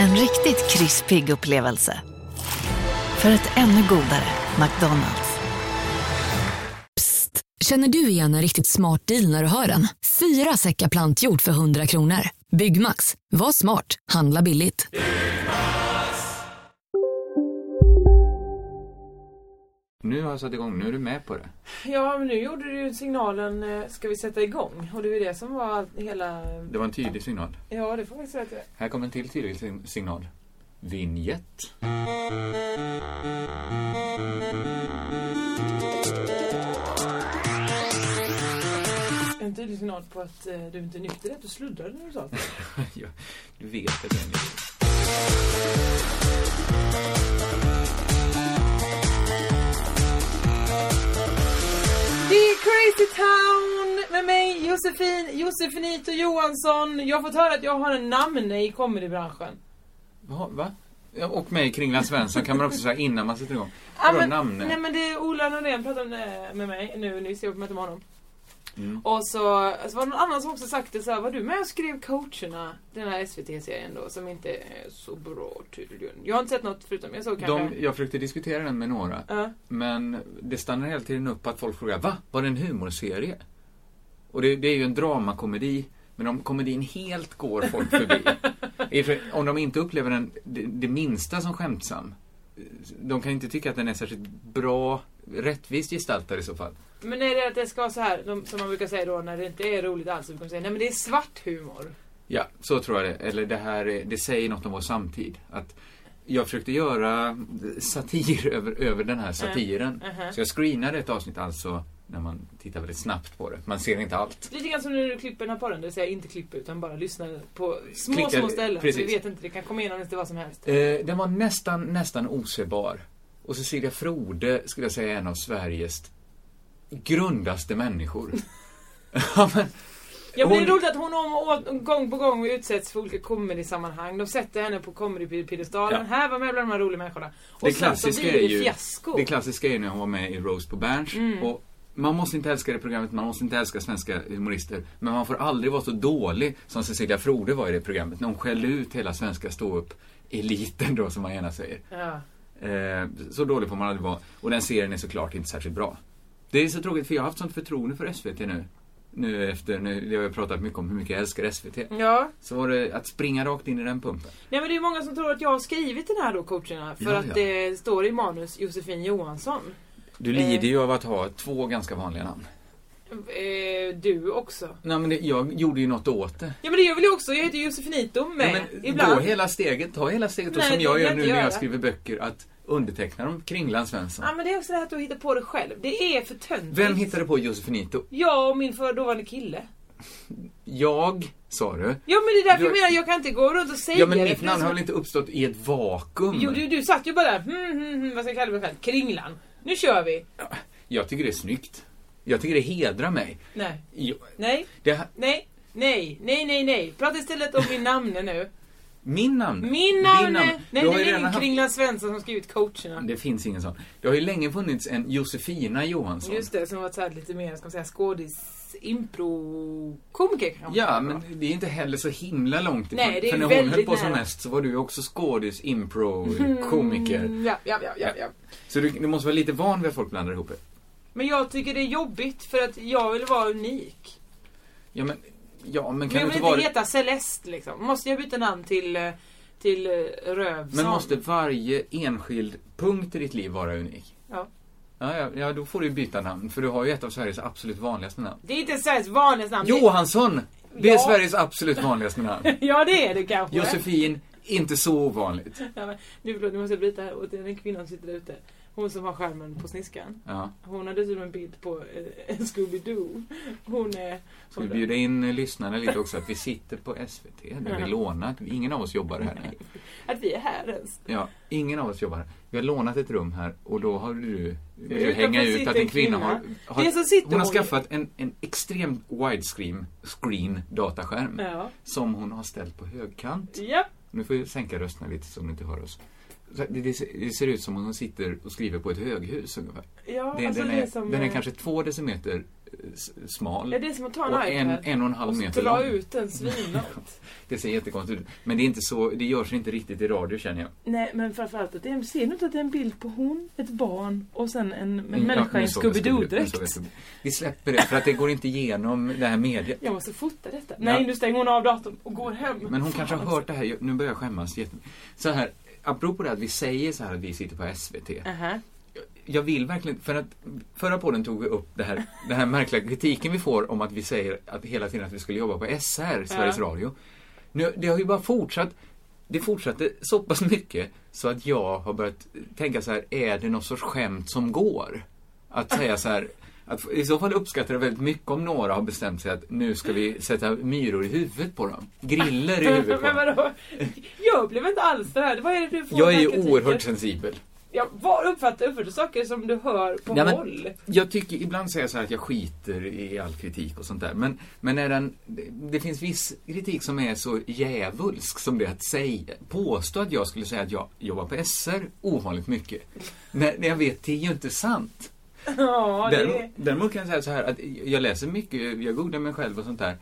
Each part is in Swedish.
En riktigt krispig upplevelse. För ett ännu godare McDonalds. Psst! Känner du igen en riktigt smart deal när du hör den? Fyra säckar plantjord för 100 kronor. Byggmax. Var smart. Handla billigt. Nu har jag satt igång, nu är du med på det. Ja, men nu gjorde du ju signalen eh, ska vi sätta igång? Och det var det som var hela... Det var en tydlig signal. Ja, det får vi säga att det är. Här kommer en till tydlig signal. Vignett. En tydlig signal på att eh, du inte är nykter, att du sluddade när du sa det. ja, du vet att jag är nykter. Det är Crazy Town med mig, Josefin, Josefinito Johansson. Jag har fått höra att jag har en namn i comedybranschen. Va? va? Och mig, Kringland Svensson, kan man också säga innan man sätter igång. Ja, men, namn? nej men det är Ola Norén pratade med mig nu nyss, jag möte med honom. Mm. Och så, så var det någon annan som också sagt det så här, var du med och skrev coacherna? Den här SVT-serien då, som inte är så bra tydligen. Jag har inte sett något förutom, jag såg kanske... De, jag försökte diskutera den med några. Ja. Men det stannar hela tiden upp att folk frågar Va? Var det en humorserie? Och det, det är ju en dramakomedi. Men om komedin helt går folk förbi. Om de inte upplever den det, det minsta som skämtsam. De kan inte tycka att den är särskilt bra, rättvist gestaltad i så fall. Men är det att det ska vara så här, de, som man brukar säga då när det inte är roligt alls, så brukar man säga nej men det är svart humor. Ja, så tror jag det. Eller det här, är- det säger något om vår samtid. Att jag försökte göra satir över, över den här satiren. Mhm. Så jag screenade ett avsnitt alltså när man tittar väldigt snabbt på det. Man ser inte allt. Lite grann som när du klipper den här podden, det vill säga inte klipper utan bara lyssnar på små, Klicka- små ställen. precis. Så vi vet inte, det kan komma igenom lite vad som helst. Eh, den var nästan, nästan osebar. Och Cecilia Frode skulle jag säga är en av Sveriges grundaste människor. ja, men, Ja, men det är hon- roligt att hon om, gång på gång utsätts för olika comedy-sammanhang. De sätter henne på comedy-piedestalen. Ja. Här var med bland de här roliga människorna. Och det sen så blir är det ju fiasko. det klassiska är ju när hon var med i Roast på Berns. Mm. Och man måste inte älska det programmet, man måste inte älska svenska humorister. Men man får aldrig vara så dålig som Cecilia Frode var i det programmet. När hon skällde ut hela svenska ståupp-eliten då, som man gärna säger. Ja. Eh, så dålig får man aldrig vara. Och den serien är såklart inte särskilt bra. Det är så tråkigt, för jag har haft sånt förtroende för SVT nu. Nu efter, nu, jag har pratat mycket om hur mycket jag älskar SVT. ja. Så var det att springa rakt in i den pumpen. Nej men det är många som tror att jag har skrivit den här då coacherna. För Ja, att ja. det står i manus Josefin Johansson. Du lider ju av att ha två ganska vanliga namn. Eh, du också. Nej men det, jag gjorde ju något åt det. Ja men det gör väl jag också. Jag heter Josefinito med. Ja, men ibland. Gå hela steget, ta hela steget. Och Nej, som det jag gör jag nu inte när jag göra. skriver böcker, att underteckna dem Kringland Svensson. Ja men det är också det här att du hittar på det själv. Det är för töntigt. Vem hittade på Josefinito? Jag och min för dåvarande kille. Jag, sa du. Ja men det är därför Du- jag menar, jag kan inte gå runt och säga Ja men det. mitt det namn som- har väl inte uppstått i ett vakuum? Jo du, du satt ju bara där, hmm, hmm, hmm, vad ska jag kalla mig själv? Kringlan. Nu kör vi. Jag tycker det är snyggt. Jag tycker det hedrar mig. Nej, Jo, nej, det, nej, nej, nej, nej, nej. Prata istället om min namne nu. min namn. Min Din namne! namn. Nej, det är ingen haft- Svensson som skrivit coacherna. Det finns ingen sån. Det har ju länge funnits en Josefina Johansson. Just det, som var så här lite mer, ska man säga, skådis, impro, komiker kanske. Ja, men det är inte heller så himla långt ifrån. Nej, det är För när hon höll på som mest så var du också skådis, impro, komiker. Mm, ja, ja, ja, ja, ja. Så du, du måste vara lite van vid att folk blandar ihop det. Men jag tycker det är jobbigt för att jag vill vara unik. Ja, men, ja, men Men kan jag du vill inte vara... heta Celeste liksom. Måste jag byta namn till, eh, till eh, Rövsson? Men måste varje enskild punkt i ditt liv vara unik? Ja. Ja, ja, ja, då får du byta namn. För du har ju ett av Sveriges absolut vanligaste namn. Det är inte Sveriges vanligaste namn. Johansson! Det är Ja. Sveriges absolut vanligaste namn. Ja, det är det kanske. Josefin, inte så ovanligt. Ja, men, nu, förlåt, nu måste jag bryta här åt den kvinnan som sitter där ute. Hon som har skärmen på sniskan. Ja. Hon har dessutom en bild på eh, Scooby-Doo. Hon är... Ska vi bjuda in eh, lyssnarna lite också att vi sitter på SVT där vi lånat. Ingen av oss jobbar här. Nej. Att vi är här ens. Ja, ingen av oss jobbar här. Vi har lånat ett rum här och då har du, vill du hänga ut att en kvinna har, har hon har hon- skaffat en, en extremt widescreen screen dataskärm Ja. som hon har ställt på högkant. Ja. Nu får vi sänka rösterna lite så hon inte hör oss. Det, ser- ut som om hon sitter och skriver på ett höghus ungefär. Ja, Det, alltså den, är, som... den är eh, kanske två decimeter eh, smal Ja, det är som att ta en och en, en och en halv och meter dra lång. ut den svinlångt. Det ser jättekonstigt ut. Men det är inte så, det görs inte riktigt i radio känner jag. Nej, men framförallt att det är, ser inte att det är en bild på hon, ett barn och sen en, en Mm, människa ja, i en Scooby-Doo-dräkt. Vi släpper det för att det går inte igenom det här mediet. Jag måste fota detta. Nej, nu stänger hon av datorn och går hem. Men hon Fan kanske har hört det här, nu börjar jag skämmas jättemycket. Så här, apropå det att vi säger så här att vi sitter på SVT. Aha. Jag vill verkligen, för att förra podden tog vi upp det här, den här märkliga kritiken vi får om att vi säger att hela tiden att vi skulle jobba på SR, Sveriges Ja. Radio. Nu, det har ju bara fortsatt. Det fortsatte så pass mycket så att jag har börjat tänka så här, är det någon sorts skämt som går? Att säga så här, att i så fall uppskattar jag väldigt mycket om några har bestämt sig att nu ska vi sätta myror i huvudet på dem. Griller i huvudet på Men dem. vadå? Jag blev inte alls det här. Vad är det du får Jag är ju oerhört sensibel. Jag var uppfattar, uppfattar saker som du hör på Ja, men- håll. Jag tycker, ibland säger jag så här att jag skiter i all kritik och sånt där. Men, men är den, det, det finns viss kritik som är så djävulsk som det att säga, påstå att jag skulle säga att jag jobbar på SR ovanligt mycket. När, när jag vet, det är ju inte sant. Ja, det Däremot, är... däremot kan jag säga så här att jag läser mycket, jag googlar mig själv och sånt där.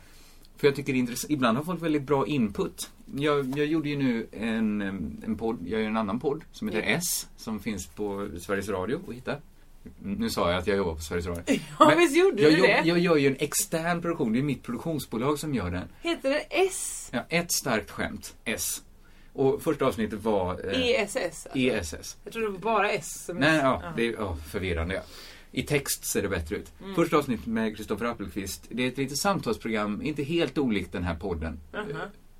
För jag tycker det är intressant. Ibland har folk väldigt bra input. Jag, jag gjorde ju nu en, en podd, jag gör en annan podd som heter Ja. S, som finns på Sveriges Radio att hitta. Nu sa jag att jag jobbar på Sveriges Radio. Ja, Men visst gjorde jag, du det? jag gör ju en extern produktion, det är mitt produktionsbolag som gör den. Heter det S? Ja, ett starkt skämt, S. Och första avsnittet var eh, ESS? Alltså. ESS. Jag trodde det var bara S som Nej, ja, det är ja, förvirrande. Ja. I text ser det bättre ut. Mm. Första avsnittet med Kristoffer Appelqvist. Det är ett litet samtalsprogram, inte helt olikt den här podden. Aha. Eh,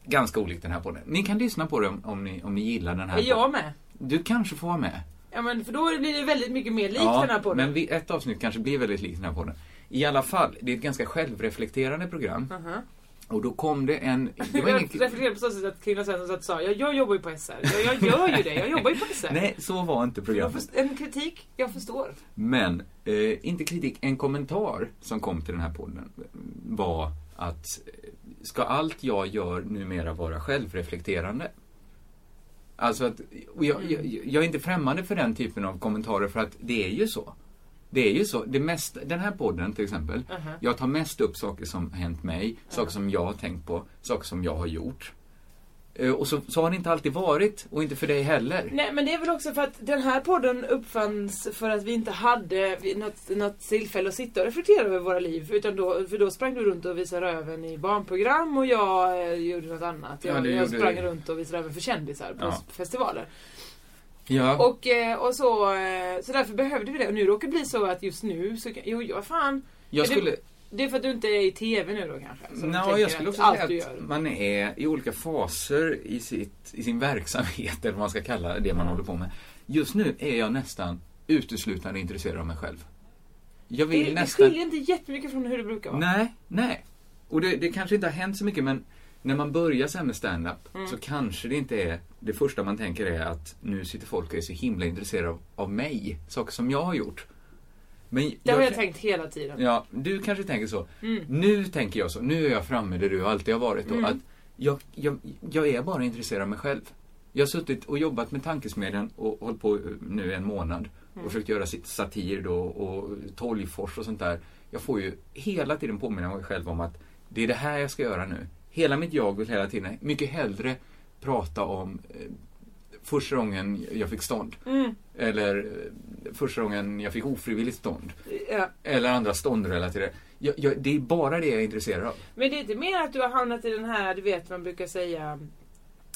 Ganska olikt den här podden. Ni kan lyssna på det om, om, ni, om ni gillar den här Är jag podden. med? Du kanske får vara med. Ja, men för då blir det väldigt mycket mer likt den här podden. men ett avsnitt kanske blir väldigt likt den här podden. I alla fall, det är ett ganska självreflekterande program. Aha. Och då kom det en... Det var Jag ingen, på så sätt att Kringlan Svensson sa, ja, jag jobbar ju på SR. Ja, jag gör ju det, jag jobbar ju på SR. nej, så var inte Jag programmet. en kritik, jag förstår. Men, eh, inte kritik, en kommentar som kom till den här podden var att eh, ska allt jag gör numera vara självreflekterande? Alltså att, jag, jag, jag är inte främmande för den typen av kommentarer för att det är ju så. Det är ju så. Det mest, den här podden till exempel, Aha. jag tar mest upp saker som hänt mig, saker som jag har tänkt på, saker som jag har gjort. Eh, Och så, så har det inte alltid varit, och inte för dig heller. Nej men det är väl också för att den här podden uppfanns för att vi inte hade något, något tillfälle att sitta och reflektera över våra liv. Utan då, för då sprang du runt och visade röven i barnprogram och jag eh, gjorde något annat. Ja, Jag, du jag sprang det. runt och visade röven för kändisar på Ja. festivaler. Ja. Och, eh, och så, eh, så därför behövde vi det. Och nu råkar det bli så att just nu så kan, jo, ja fan. jag det- skulle... Det är för att du inte är i TV nu då kanske? Nå, jag skulle också säga att man är i olika faser i, sitt, i sin verksamhet, eller vad man ska kalla det man håller på med. Just nu är jag nästan uteslutande intresserad av mig själv. Jag vill Det, det nästan... skiljer inte jättemycket från hur det brukar vara. Nej, nej. Och det, det kanske inte har hänt så mycket, men när man börjar sen med stand-up Mm. så kanske det inte är... Det första man tänker är att nu sitter folk och är så himla intresserade av, av mig. Saker som jag har gjort. Men Det har jag tänkt hela tiden. Ja, du kanske tänker så. Mm. Nu tänker jag så. Nu är jag framme där du alltid har varit. Då, Mm. att jag, jag, jag är bara intresserad av mig själv. Jag har suttit och jobbat med Tankesmedjan och hållit på nu en månad. Mm. Och försökt göra sitt satir då och Torgfors och sånt där. Jag får ju hela tiden påminna mig själv om att det är det här jag ska göra nu. Hela mitt jag vill hela tiden mycket hellre prata om eh, första gången jag fick stånd. Mm. Eller eh, första gången jag fick ofrivilligt stånd. Ja. Eller andra ståndrelaterade. Jag, jag, det är bara det jag är intresserad av. Men det är inte mer att du har hamnat i den här, du vet man brukar säga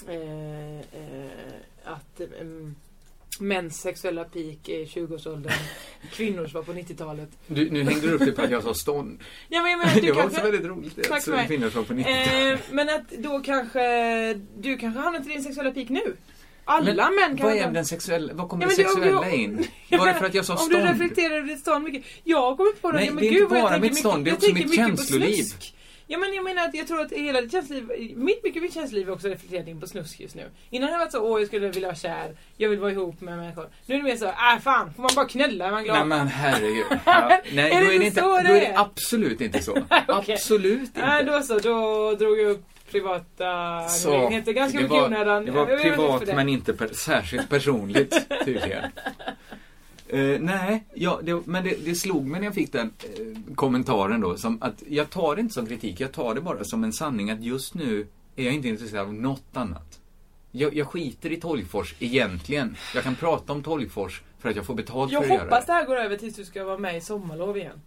eh, eh, att eh, mäns sexuella peak i 20-årsåldern. Kvinnors var på 90-talet. Du, nu hängde du upp dig på att jag sa stånd. Ja, men jag menar, att Det du var kanske, också väldigt roligt. Tack för mig. kvinnor sa på 90 eh, Men att då kanske du kanske hamnat i din sexuella peak nu. Alla män kan vad, är den sexuella, vad kommer Ja, det men sexuella om du- in? Var det för att jag sa Om stånd? du reflekterar över ditt stånd mycket. Jag har kommit på det. Nej, men det är gud, inte jag bara mitt stånd, det är också mitt på känsloliv. snusk. Ja men jag menar att jag tror att hela ditt känsloliv, mitt mycket mitt känsloliv är också reflekterat in på snusk just nu. Innan har jag varit så, åh jag skulle vilja vara kär, jag vill vara ihop med människor. Nu är det mer så, äh fan, får man bara knulla är man glad. Nej men herregud. Ja, nej, Är då det är det så inte, det då är det är? absolut inte så. Okej. Absolut inte. Nej då så, då drog jag upp privata angelägenheter ganska det mycket var, onödan. det var inte privat det. men inte per, särskilt personligt tydligen. Eh, nej, ja, det, men det, det slog mig när jag fick den eh, kommentaren då. Som att jag tar det inte som kritik, jag tar det bara som en sanning att just nu är jag inte intresserad av något annat. Jag, jag skiter i Tolgfors egentligen. Jag kan prata om Tolgfors för att jag får betalt Jag för att göra hoppas det. det här går över tills du ska vara med i Sommarlov igen.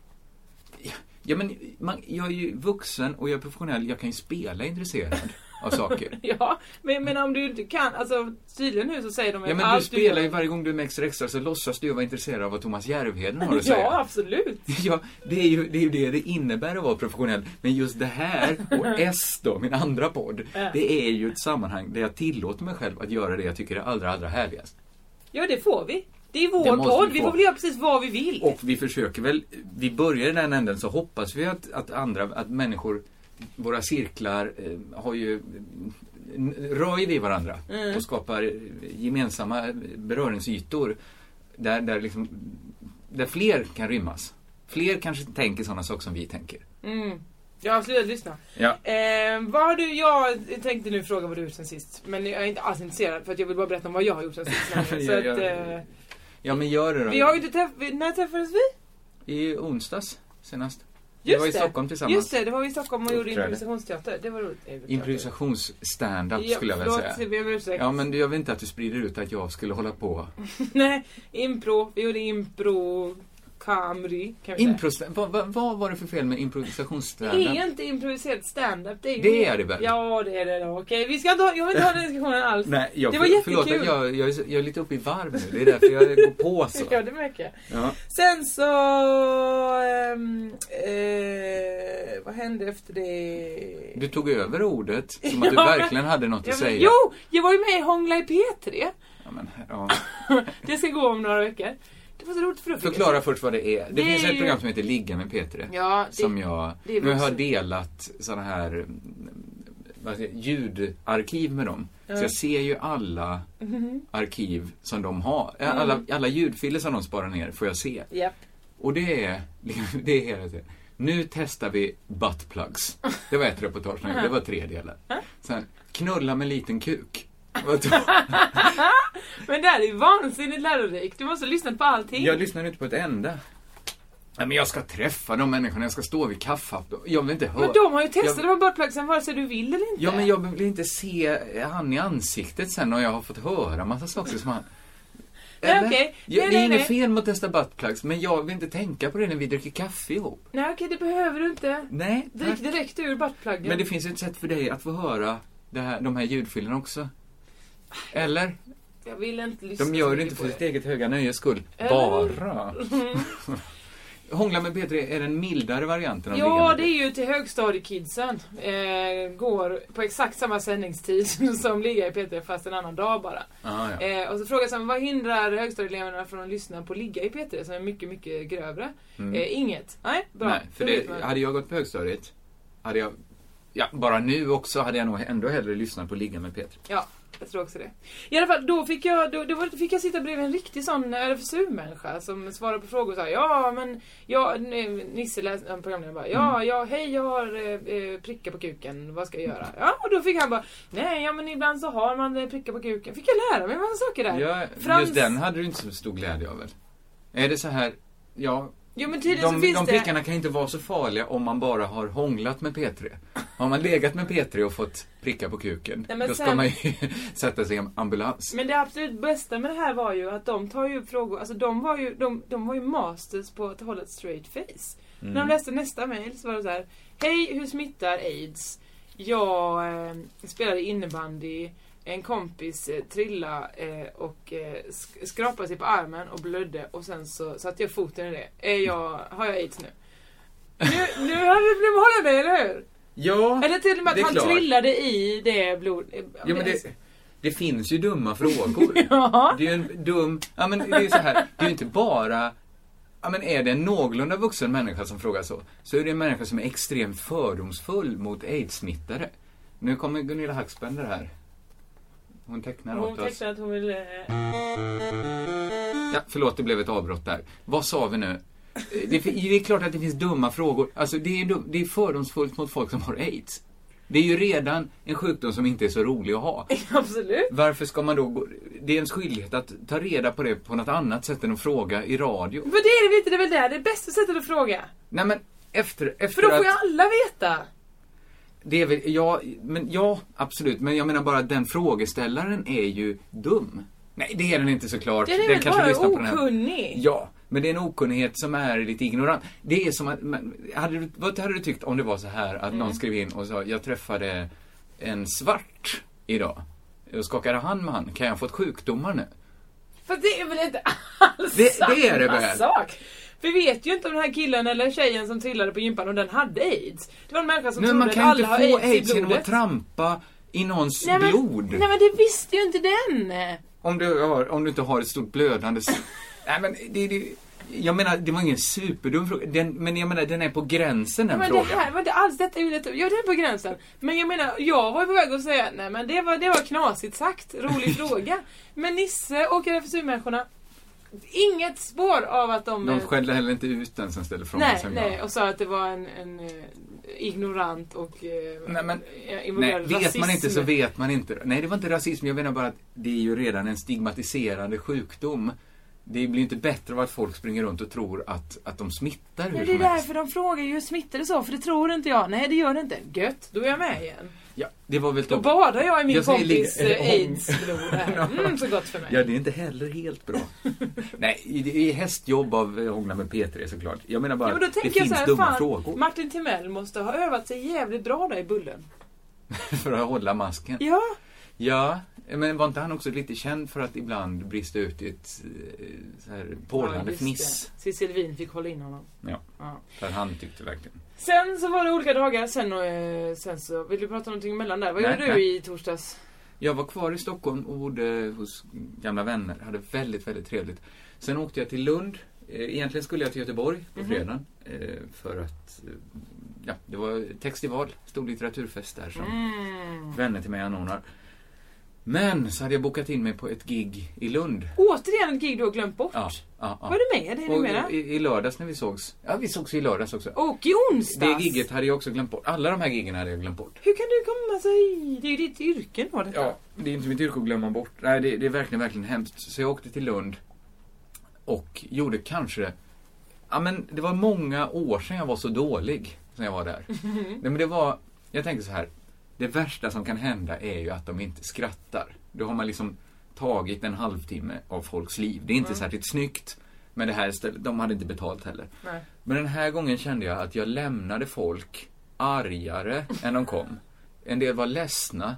Ja, men man, jag är ju vuxen och jag är professionell. Jag kan ju spela intresserad av saker. Ja, men, men om du inte kan, alltså tydligen nu så säger de Ja, men du allt spelar gör- ju varje gång du är med Extra Extra så låtsas du vara intresserad av vad Thomas Järvheden har att säga. Ja, absolut. Ja, det är, ju, det är ju det det innebär att vara professionell. Men just det här, och S då, min andra podd, det är ju ett sammanhang där jag tillåter mig själv att göra det jag tycker är allra, allra härligast. Ja, det får vi. Det är Det vår måste podd. vi Vi få. får väl göra precis vad vi vill. Och vi försöker väl, vi börjar i den änden så hoppas vi att, att andra, att människor, våra cirklar eh, har ju, n- rör ju vid varandra Mm. och skapar eh, gemensamma beröringsytor där, där, liksom, där fler kan rymmas. Fler kanske tänker sådana saker som vi tänker. Mm. Jag har slutat lyssna. Ja. Eh, vad har du, jag tänkte nu fråga vad du har gjort sen sist. Men jag är inte alls intresserad för att jag vill bara berätta om vad jag har gjort sen sist. så Ja, att, eh, Ja men gör det då. vi har inte träffats, när träffades vi? I onsdags senast. Vi var i det. Stockholm tillsammans. Just det, det var vi i Stockholm och gjorde improvisationsteater. Det var roligt. Improvisationsstand-up Ja, skulle jag förlåt, säga. jag ber om ursäkt. Ja men jag vill inte att du sprider ut att jag skulle hålla på. Nej, impro. Vi gjorde impro... Kamri. Impro, vad, vad, vad var det för fel med Det improvisationsstand-up? är inte improviserat stand-up. Det är, Det är det väl? Ja, det är det då. Okej, vi ska inte ha, jag vill inte ha den diskussionen alls. Nej, jag, Det var förlåt, jättekul. jag, jag, så- jag är lite uppe i varv nu. Det är därför jag går på så. Ja, det märker jag. Ja. Sen så... ehm, eh, vad hände efter det? Du tog över ordet som att du verkligen hade något att säga. Jo! Jag var ju med i Hångla i P3. Ja, men, ja. Det ska gå om några veckor. För Förklara först vad det är. Det, Det finns är ett ju- program som heter Ligga med P3. Ja, det, som jag det nu har delat sådana här mm, säger, ljudarkiv med dem. Ja. Så jag ser ju alla Mhm. arkiv som de har. Mm. Alla, alla ljudfiler som de sparar ner får jag se. Japp. Och det är, det är hela tiden. Nu testar vi buttplugs. Det var ett reportage som jag gjorde. Det var tre delar. Sen, knulla med liten kuk. Men det här är ju vansinnigt lärorikt. Du måste lyssna på allting. Jag lyssnar inte på ett enda. Nej, men jag ska träffa de människorna, jag ska stå vid kaffet. Jag vill inte höra. Men de har ju testat Jag- de här buttplugsen vare sig du vill eller inte. Ja, men jag vill inte se han i ansiktet sen när jag har fått höra massa saker som han... Nej, okej. Nej, det är nej, inget nej. fel med att testa buttplugs, men jag vill inte tänka på det när vi dricker kaffe ihop. Nej okej, det behöver du inte. Nej, Drick direkt ur buttpluggen. Men det finns ju ett sätt för dig att få höra det här, de här ljudfilerna också. Eller? Jag vill inte lyssna De gör det inte för sitt eget höga nöjes skull. Eller? Bara. Hångla med P3 är den mildare varianten av Ja, det är ju till högstadiekidsen. Eh, går på exakt samma sändningstid som Ligga i P3 fast en annan dag bara. Ah, ja. Eh, och så frågar jag vad hindrar högstadieeleverna från att lyssna på Ligga i P3 som är mycket, mycket grövre? Mm. Eh, inget. Nej, bra. Nej, för det, hade jag gått på högstadiet, hade jag, ja, bara nu också hade jag nog ändå hellre lyssnat på Ligga med P3. Ja, jag tror också det. I alla fall, då fick jag, då, då fick jag sitta bredvid en riktig sån RFSU-människa som svarade på frågor och sa ja men, ja, Nisse läste, programledaren bara, ja, Mm. ja, hej jag har eh, eh, prickar på kuken, vad ska jag göra? Ja, och då fick han bara, nej, ja men ibland så har man eh, prickar på kuken. Fick jag lära mig massa saker där. Ja, Frans- Just den hade du inte så stor glädje av väl? Är det så här, ja, Jo men tydligen så de, finns de det... prickarna kan inte vara så farliga om man bara har hånglat med P3. Har man legat med P3 och fått prickar på kuken, Nej, men då ska sen- man ju sätta sig i en ambulans. Men det absolut bästa med det här var ju att de tar ju upp frågor, alltså de var ju, de, de var ju masters på att hålla ett straight face. Mm. När de läste nästa mail så var det så här. Hej, hur smittar aids? Jag eh, spelade innebandy, en kompis eh, trilla eh, och eh, sk- skrapade sig på armen och blödde och sen så satte jag foten i det. Är jag, har jag aids nu? Nu, nu har du blivit hålla dig, eller hur? Ja, Eller till och med att han klart. trillade i det blod... Ja, men det, det finns ju dumma frågor. Ja. Det är ju en dum, ja men det är så här, det är ju inte bara Ja, men är det en någorlunda vuxen människa som frågar så, så är det en människa som är extremt fördomsfull mot aids-smittade. Nu kommer Gunilla Hacksbender här. Hon tecknar Hon åt oss. tecknade att hon ville... Ja, förlåt, det blev ett avbrott där. Vad sa vi nu? Det, det är klart att det finns dumma frågor. Alltså, det är, dum, det är fördomsfullt mot folk som har aids. Det är ju redan en sjukdom som inte är så rolig att ha. Absolut. Varför ska man då gå... Det är ens skyldighet att ta reda på det på något annat sätt än att fråga i radio. För det är det väl inte, det är väl det, det är bästa sättet att fråga. Nej men, efter, efter För då får att... ju alla veta. Det är väl, ja, men ja, absolut. Men jag menar bara den frågeställaren är ju dum. Nej, det är den inte såklart. Den är väl bara lyssnar på den här. okunnig. Ja, men det är en okunnighet som är lite ignorant. Det är som att, men, hade du, vad hade du tyckt om det var så här att Mm. någon skrev in och sa, jag träffade en svart idag. Och skakade hand med han. Kan jag ha fått sjukdomar nu? För det är väl inte alls Det- det är det samma väl? sak. Vi vet ju inte om den här killen eller tjejen som trillade på gympan och den hade aids. Det var en människa som Nej, trodde man att kan alla inte har få aids, aids i genom blodet. att trampa i någons nej, men, blod. Nej men det visste ju inte den. Om du, har, om du inte har ett stort blödande... Nej men det, det, jag menar, det var ingen superdum fråga. Den, men jag menar, den är på gränsen den Men frågan. det här var inte alls detta är ju. Ja det är på gränsen. Men jag menar, jag var ju på väg att säga nej men det var, det var knasigt sagt. Rolig fråga. Men Nisse och RFSU-människorna. Inget spår av att de... De skällde heller inte ut den som ställde frågan Nej, nej, och sa att det var en, en eh, ignorant och eh, Nej, men- eh, Nej, vet rasism. man inte så vet man inte. Nej, det var inte rasism. Jag menar bara att det är ju redan en stigmatiserande sjukdom. Det blir inte bättre av att folk springer runt och tror att, att de smittar Men det är därför de frågar ju smittar det så, för det tror inte jag. Nej, det gör det inte. Gött, då är jag med igen. Ja, det var väl Då badar jag i min Jag kompis aids-blod här. Mm, så gott för mig. Ja, det är inte heller helt bra. Nej, det är hästjobb av Hångla med P3 såklart. Jag menar bara Ja, men då det finns här, dumma fan, frågor Martin Timell måste ha övat sig jävligt bra där i bullen. för att hålla masken. Ja, Ja, men var inte han också lite känd för att ibland brista ut i ett eh, så här ja porlande just fniss? Cecil Wien fick hålla in honom. Ja, Ja. för han tyckte verkligen. Sen så var det olika dagar, sen, eh, sen så... Vill du prata någonting emellan där? Vad Nej, gjorde du i torsdags? Jag var kvar i Stockholm och bodde hos gamla vänner. Hade väldigt, väldigt trevligt. Sen åkte jag till Lund. Eh, Egentligen skulle jag till Göteborg på Mhm. fredagen. eh, För att, ja, det var textival, stor litteraturfest där som Mm. vänner till mig anordnar. Men så hade jag bokat in mig på ett gig i Lund. Återigen ett gig du har glömt bort. Ja, ja, ja. Var du med det numera? i, i lördags när vi sågs. Ja, vi sågs i lördags också. Och i onsdags. Det gigget hade jag också glömt bort. Alla de här giggen hade jag glömt bort. Hur kan du komma sig... Det är ju ditt yrke då detta. Ja, det är inte mitt yrke att glömma bort. Nej, det, det är verkligen, verkligen hemskt. Så jag åkte till Lund och gjorde kanske... Ja, men det var många år sedan jag var så dålig som jag var där. Nej, men det var... Jag tänkte så här. Det värsta som kan hända är ju att de inte skrattar. Då har man liksom tagit en halvtimme av folks liv. Det är inte särskilt snyggt. Men det här stället, de hade inte betalt heller. Nej. Men den här gången kände jag att jag lämnade folk argare än de kom. En del var ledsna.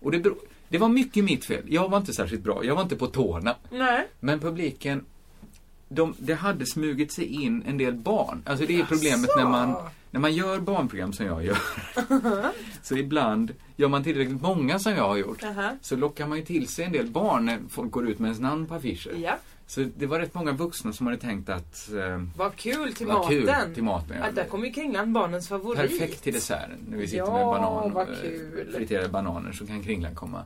Och det, det var mycket mitt fel. Jag var inte särskilt bra. Jag var inte på tårna. Nej. Men publiken, de, det hade smugit sig in en del barn. Alltså det är problemet när man, när man gör barnprogram som jag gör. så ibland, gör man tillräckligt många som jag har gjort, Aha. så lockar man ju till sig en del barn när folk går ut med ens namn på affischer. Ja. Så det var rätt många vuxna som hade tänkt att eh, Vad kul till Vad maten. kul till maten, ja. Att där kommer ju kringlan barnens favorit. Perfekt till desserten. När vi sitter Ja, med banan vad och eh, friterade bananer så kan kringlan komma.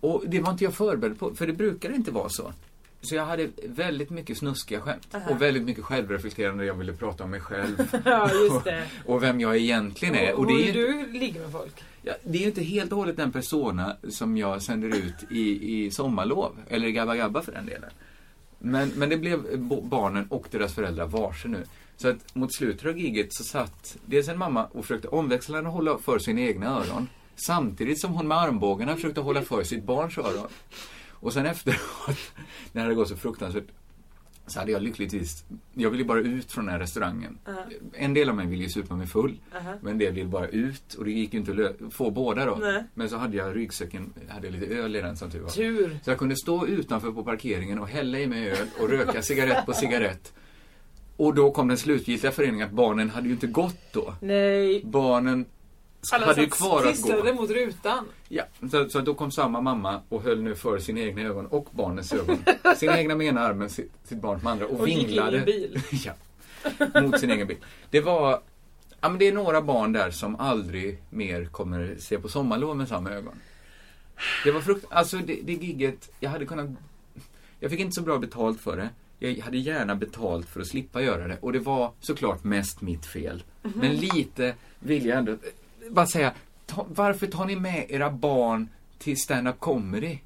Och det var inte jag förberedd på, för det brukar inte vara så. Så jag hade väldigt mycket snuskiga skämt. Aha. Och väldigt mycket självreflekterande. Jag ville prata om mig själv. Ja, det. och vem jag egentligen är. Och, Och det är ju inte, du ligger med folk. ja, det är ju inte helt och hållet den persona som jag sänder ut i, i sommarlov. Eller i Gabba Gabba för den delen. Men, men det blev barnen och deras föräldrar varse nu. Så att mot slutet av giget så satt dels en mamma och försökte omväxlande hålla för sina egna öron. Samtidigt som hon med armbågarna försökte hålla för sitt barns öron. Och sen efteråt, när det hade gått så fruktansvärt, så hade jag lyckligtvis, jag ville bara ut från den här restaurangen. En del av mig ville ju supa mig full, Aha. men en del ville bara ut och det gick ju inte att få båda då. Nej. Men så hade jag ryggsäcken, hade lite öl i den som tur var. Tur. Så jag kunde stå utanför på parkeringen och hälla i mig öl och röka cigarett på cigarett. Och då kom den slutgiltiga föreningen att barnen hade ju inte gått då. Nej. Barnen Alla hade ju kvar att gå. mot rutan. Ja, så, så då kom samma mamma och höll nu för sina egna ögon och barnens ögon. Sin egna med ena armen, sitt, sitt barn med andra och, Och gick in i vinglade. bil. ja, mot sin egen bil. Det var, ja men det är några barn där som aldrig mer kommer se på sommarlov med samma ögon. Det var frukt, alltså det, det gigget, jag hade kunnat, jag fick inte så bra betalt för det. Jag hade gärna betalt för att slippa göra det och det var såklart mest mitt fel. Mhm. Men lite vill jag ändå, bara säga, ta, varför tar ni med era barn till stand-up comedy?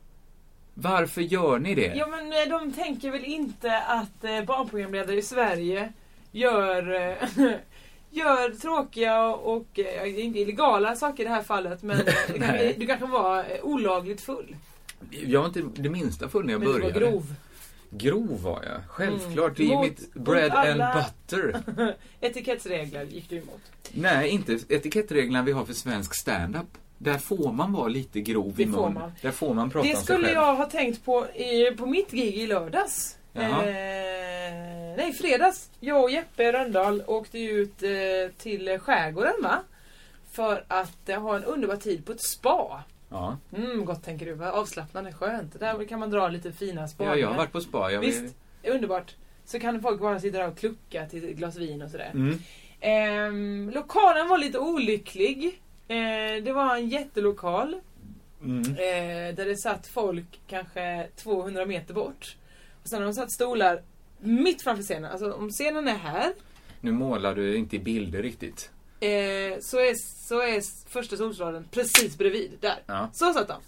Varför gör ni det? Ja men eh, de tänker väl inte att eh, barnprogramledare i Sverige gör, eh, gör tråkiga och, eh, inte illegala saker i det här fallet men kan, du kanske var olagligt full. Jag var inte det minsta full när jag Men du var började. grov. Grov var jag, självklart. Det är Mot- mitt bread and butter. Etikettsregler gick du emot. Nej, inte etikettreglerna vi har för svensk stand-up. Där får man vara lite grov i Det får mun. Där får man prata Det om sig skulle själv. jag ha tänkt på i, på mitt gig i lördags. Eh, nej, fredags. Jag och Jeppe Röndahl åkte ut eh, till skärgården va? För att eh, ha en underbar tid på ett spa. Ja. Mm, gott tänker du. Vad avslappnande, skönt. Där kan man dra lite fina spaningar. ja, jag har varit på spa. Jag Visst, underbart. Så kan folk bara sitta där och klucka till ett glas vin och sådär. Mm. Ehm, lokalen var lite olycklig. Eh, det var en jättelokal. Mm. Eh, där det satt folk kanske 200 meter bort. Och sen har de satt stolar mitt framför scenen. Alltså om scenen är här Nu målar du inte i bilder riktigt. Eh, så, är, så är första solstolen precis bredvid. Där. Ja. Så satt de.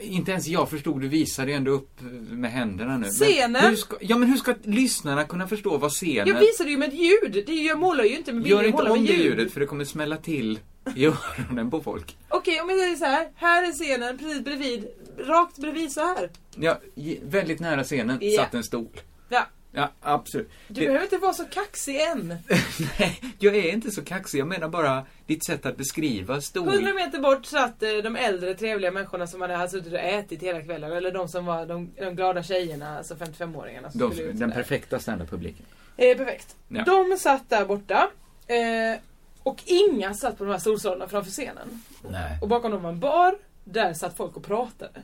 Inte ens jag förstod, du visade ändå upp med händerna nu. Men Scenen? hur ska, ja, men hur ska lyssnarna kunna förstå vad scenen... Jag visade ju med ett ljud. Det, jag målar ju inte med bilder, Gör inte om med det ljud. ljudet för det kommer smälla till i öronen på folk. Okej, om jag säger så här. Här är scenen precis bredvid. Rakt bredvid så här. Ja, väldigt nära scenen Ja. satt en stol. Ja. Ja, absolut. Du Det- behöver inte vara så kaxig än. Nej, jag är inte så kaxig. Jag menar bara ditt sätt att beskriva stol. 100 meter bort satt eh, de äldre trevliga människorna som hade suttit och ätit hela kvällen. Eller de som var de, de glada tjejerna, alltså 55-åringarna. som De, den där. perfekta standup-publiken. Eh, perfekt. Ja. De satt där borta. Eh, och inga satt på de här solstolarna framför scenen. Nej. Och bakom dem var en bar. Där satt folk och pratade.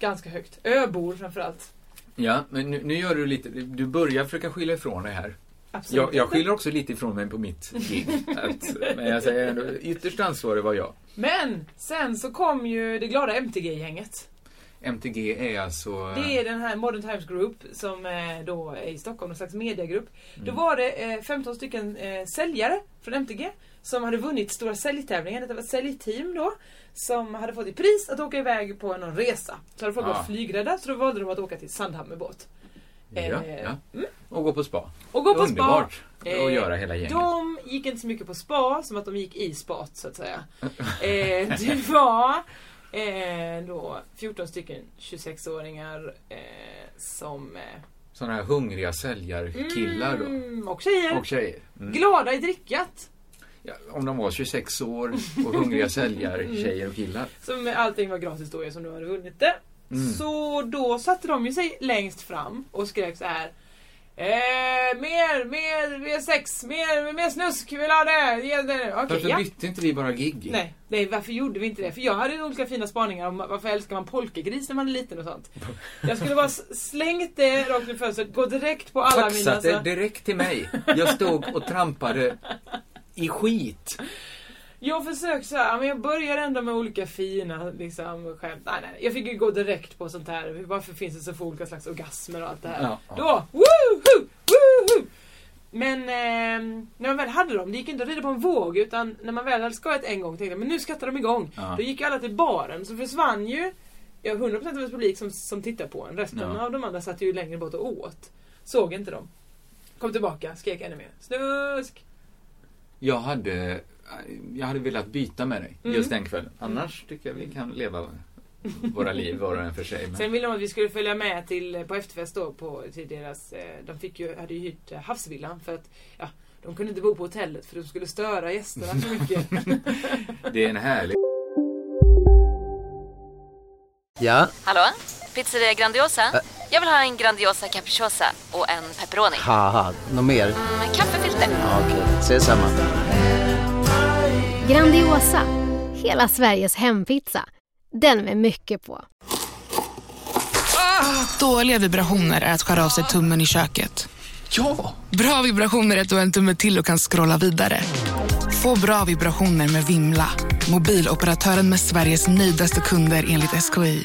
Ganska högt. Öbor framförallt. Ja, men nu, nu gör du lite... Du börjar försöka skylla ifrån dig här. Absolut Jag, jag skyller också lite ifrån mig på mitt gig. Men jag säger ändå, ytterst ansvarig var jag. Men sen så kom ju det glada MTG-gänget. MTG är alltså... Det är den här Modern Times Group som eh, då är i Stockholm, någon slags mediagrupp. Då var det eh, 15 stycken eh, säljare från MTG som hade vunnit stora säljtävlingen. Det var ett säljteam då som hade fått i pris att åka iväg på någon resa. Så hade folk Ah. varit flygrädda så då valde de att åka till Sandhamn med båt. Ja, Eh, ja. mm. Och gå på spa. Och gå på Underbart spa. att göra hela gänget. De gick inte så mycket på spa som att de gick i spat så att säga. eh, det var eh, då 14 stycken 26-åringar eh, som eh, Sådana här hungriga säljarkillar då. Mm, och tjejer. Och tjejer. Mm. Glada i drickat. Ja, om de var 26 år och hungriga säljartjejer och killar. Som allting var gratis då som du hade vunnit det. Mm. Så då satte de ju sig längst fram och skrek så här. Eh, mer, mer, mer sex, mer, mer snusk, vill ha det, ge det. Okej, Varför ja. bytte inte vi bara gig? Nej, nej, varför gjorde vi inte det? För jag hade olika fina spaningar om varför älskar man polkagris när man är liten och sånt. Jag skulle bara slängt det rakt i fönstret, gå direkt på alla mina... Faxat det Så, direkt till mig. Jag stod och trampade i skit. jag försökte så här, men jag börjar ändå med olika fina liksom, skämt. Nej, nej, jag fick ju gå direkt på sånt här. Varför finns det så få olika slags orgasmer och allt det här? Ja, ja. Då, woohoo, woohoo! Men eh, när man väl hade dem, det gick inte att rida på en våg utan när man väl hade skojat en gång tänkte jag men nu skrattar de igång. Ja. Då gick ju alla till baren så försvann ju ja, 100% av publik som, som tittar på en. Resten Ja. av de andra satt ju längre bort och åt. Såg inte dem. Kom tillbaka, skrek ännu mer. Snusk! Jag hade, jag hade velat byta med dig Mm. just den kvällen. Annars tycker jag vi kan leva våra liv var och en för sig. Men... Sen ville de att vi skulle följa med till, på efterfest då på, till deras, eh, de fick ju, hade ju hyrt eh, havsvillan för att ja, de kunde inte bo på hotellet för de skulle störa gästerna för mycket. Det är en härlig... Ja, Hallå? Pizzeria Grandiosa? Jag vill ha en Grandiosa capriciosa och en pepperoni. haha, något mer? Med kaffefilter. Ja, Okej, ses samma. Grandiosa, hela Sveriges hempizza. Den med mycket på. Dåliga vibrationer är att skära av sig tummen i köket. Ja! Bra vibrationer är att du har en tumme till och kan scrolla vidare. Få bra vibrationer med Vimla. Mobiloperatören med Sveriges nöjdaste kunder enligt SKI.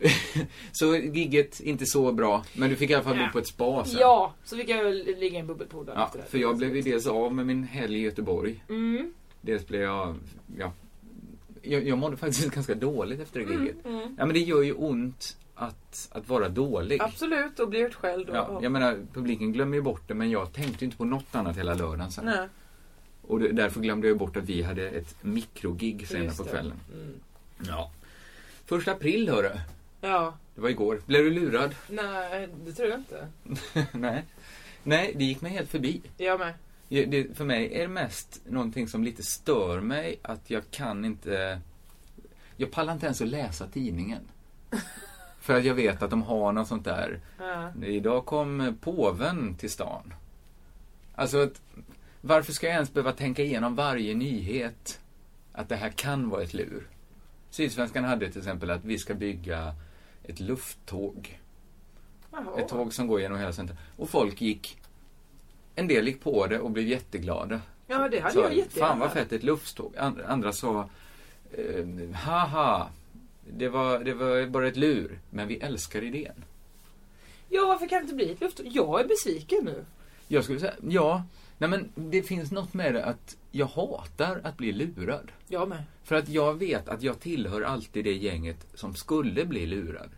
Ja. så gigget inte så bra. Men du fick i alla fall bo på ett spa sen. Ja, så fick jag väl ligga i en bubbelpool dagen Ja, för jag blev ju dels av med min helg i Göteborg. Mm. Dels blev jag, ja, jag, jag mådde faktiskt ganska dåligt efter det giget. Mm, mm. Ja men det gör ju ont att, att vara dålig. Absolut, och bli utskälld. Och, Ja, jag menar, publiken glömmer ju bort det men jag tänkte ju inte på något annat hela lördagen sen. Nej, Och det, därför glömde jag bort att vi hade ett mikrogig senare på kvällen. Mm. Ja. Första april hörru. Ja, Det var igår. Blev du lurad? nej, det tror jag inte. Nej. Nej, det gick mig helt förbi. Jag med. Det, för mig är det mest någonting som lite stör mig att jag kan inte... Jag pallar inte ens att läsa tidningen. För att jag vet att de har något sånt där. Ja. Idag kom påven till stan. Alltså, att, varför ska jag ens behöva tänka igenom varje nyhet att det här kan vara ett lur? Sydsvenskan hade till exempel att vi ska bygga ett lufttåg. Jaha. Ett tåg som går genom hela centrum. Och folk gick... En del gick på det och blev jätteglada. Ja, det hade Så, jag jättegärna. Fan vad fett, ett lufttåg. And, andra sa... Eh, haha, det var, det var bara ett lur. Men vi älskar idén. Ja, varför kan det inte bli ett luft? Jag är besviken nu. Jag skulle säga, ja. Nej men det finns något med det att jag hatar att bli lurad. Jag med. För att jag vet att jag tillhör alltid det gänget som skulle bli lurad.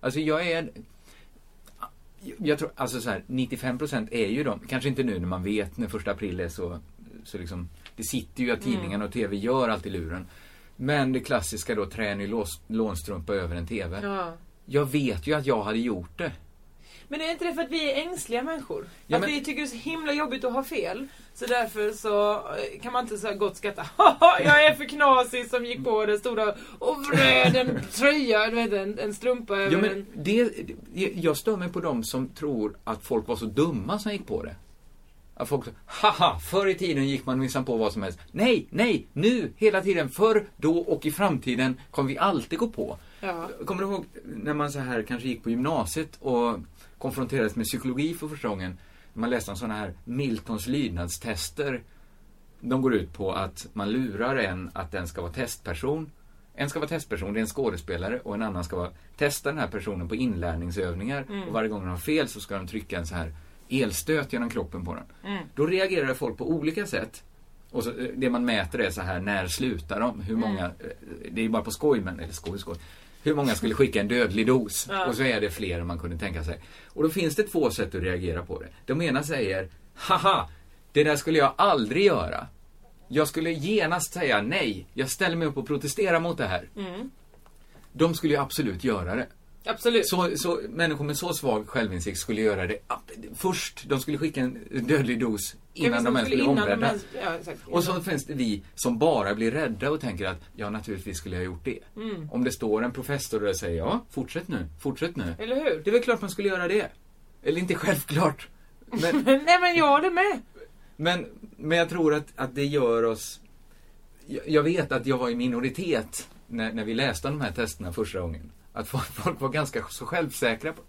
Alltså jag är... Jag tror, alltså så här, 95% är ju de, kanske inte nu när man vet när första april är så, så liksom, det sitter ju att tidningarna och TV gör alltid luren. Men det klassiska då, trän i lås- lånstrumpa över en TV. Ja. Jag vet ju att jag hade gjort det. Men är inte det för att vi är ängsliga människor? Ja, att men- vi tycker det är så himla jobbigt att ha fel. Så därför så eh, kan man inte så gott skratta. Jag är för knasig som gick på den stora och vred en tröja, du vet en, en strumpa över Ja, men en... det, det- jag stör mig på dem som tror att folk var så dumma som gick på det. Att folk så, haha, förr i tiden gick man minsann på vad som helst. Nej, nej, nu, hela tiden, förr, då och i framtiden kommer vi alltid gå på. Ja. Kommer du ihåg när man så här kanske gick på gymnasiet och konfronterades med psykologi för första gången? Man läste om sådana här Miltons lydnadstester. De går ut på att man lurar en att den ska vara testperson. En ska vara testperson, det är en skådespelare och en annan ska vara, testa den här personen på inlärningsövningar. Och varje gång den har fel så ska de trycka en så här elstöt genom kroppen på den. Då reagerar folk på olika sätt. Och så, eh, det man mäter är så här, när slutar de? Hur många, eh, det är bara på skoj, men, eller skoj, skoj. Hur många skulle skicka en dödlig dos? Ja. Och så är det fler än man kunde tänka sig. Och då finns det två sätt att reagera på det. De ena säger, haha, det där skulle jag aldrig göra. Jag skulle genast säga nej, jag ställer mig upp och protesterar mot det här. De skulle ju absolut göra det. Absolut. Så, så människor med så svag självinsikt skulle göra det först. De skulle skicka en dödlig dos innan de ens blir omrädda. ja. Och så finns det vi som bara blir rädda och tänker att ja, naturligtvis skulle jag ha gjort det. Mm. Om det står en professor och säger ja, fortsätt nu, fortsätt nu. Eller hur? Det är väl klart man skulle göra det. Eller inte självklart. Men, Nej men jag håller med. men, men jag tror att, att det gör oss... Jag, jag vet att jag var i minoritet när, när vi läste de här testerna första gången. Att folk, var ganska så självsäkra på,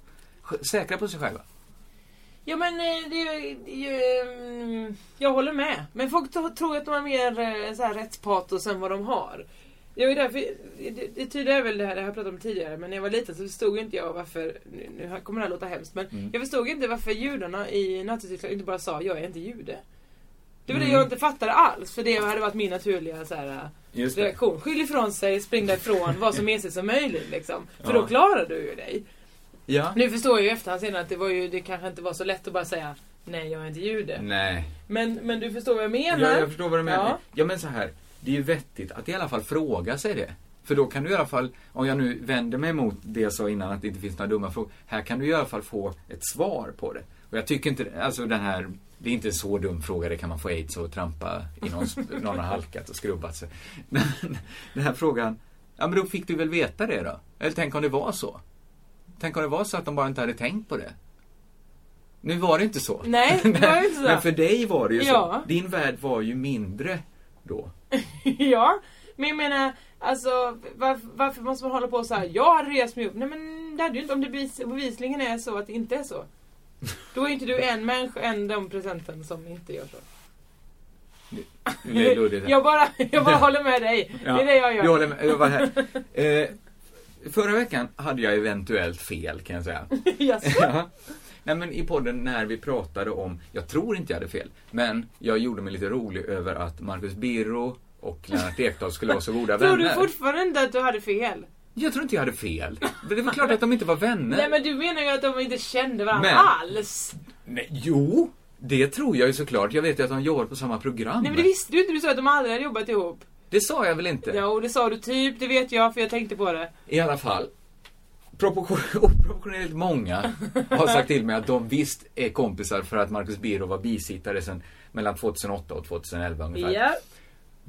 säkra på sig själva. Ja men eh, det, det, mm, jag håller med. Men folk tror att de har mer eh, så här rättspatos än vad de har. Jag är därför, det, det tydliga är väl det här, det har jag pratat om tidigare, men när jag var liten så förstod inte jag varför, nu, nu kommer det här låta hemskt, men Mm. jag förstod inte varför judarna i Nazityskland inte bara sa jag är inte jude. Det var det Mm. jag inte fattade alls, för det hade varit min naturliga så här, reaktion. Skyll ifrån sig, spring därifrån, var så mesig som möjligt liksom. För Ja. då klarar du ju dig. Ja. Nu förstår jag ju efterhand senare att det, var ju, det kanske inte var så lätt att bara säga nej, jag är inte jude. Nej. Men, men du förstår vad jag menar? Ja, jag förstår vad du menar. Ja. Ja. men så här. Det är ju vettigt att i alla fall fråga sig det. För då kan du i alla fall, om jag nu vänder mig mot det jag sa innan att det inte finns några dumma frågor. Här kan du i alla fall få ett svar på det. Och jag tycker inte, alltså den här, det är inte en så dum fråga, det kan man få aids och trampa i någon, någon har halkat och skrubbat sig. Men den här frågan, ja men då fick du väl veta det då? Eller tänk om det var så? Tänk om det var så att de bara inte hade tänkt på det? Nu var det inte så. Nej, det var inte så. Men för dig var det ju Ja. så. Din värld var ju mindre då. ja, men jag menar, alltså varför, varför måste man hålla på så här? Jag hade rest mig upp. Nej men det hade ju inte om det bevis, bevisligen är så att det inte är så. Då är inte du en människa än de procenten som inte gör så. Det är luddigt. Jag bara, jag bara håller med dig. Det är det jag gör. Jag håller med. Jag var här. Eh, förra veckan hade jag eventuellt fel kan jag säga. Ja. Nej men i podden när vi pratade om, jag tror inte jag hade fel, men jag gjorde mig lite rolig över att Marcus Birro och Lennart Ekdal skulle vara så goda Tror vänner. du fortfarande att du hade fel? Jag tror inte jag hade fel. Det var klart att de inte var vänner. Nej men du menar ju att de inte kände varandra Men- alls. Nej, jo, det tror jag ju såklart. Jag vet ju att de jobbar på samma program. Nej men det visste du inte, du sa att de aldrig hade jobbat ihop. Det sa jag väl inte? Och det sa du typ, det vet jag för jag tänkte på det. I alla fall. Proportion, oproportionerligt många har sagt till mig att de visst är kompisar för att Marcus Birro var bisittare sen mellan 2008 och 2011 ungefär. Ja.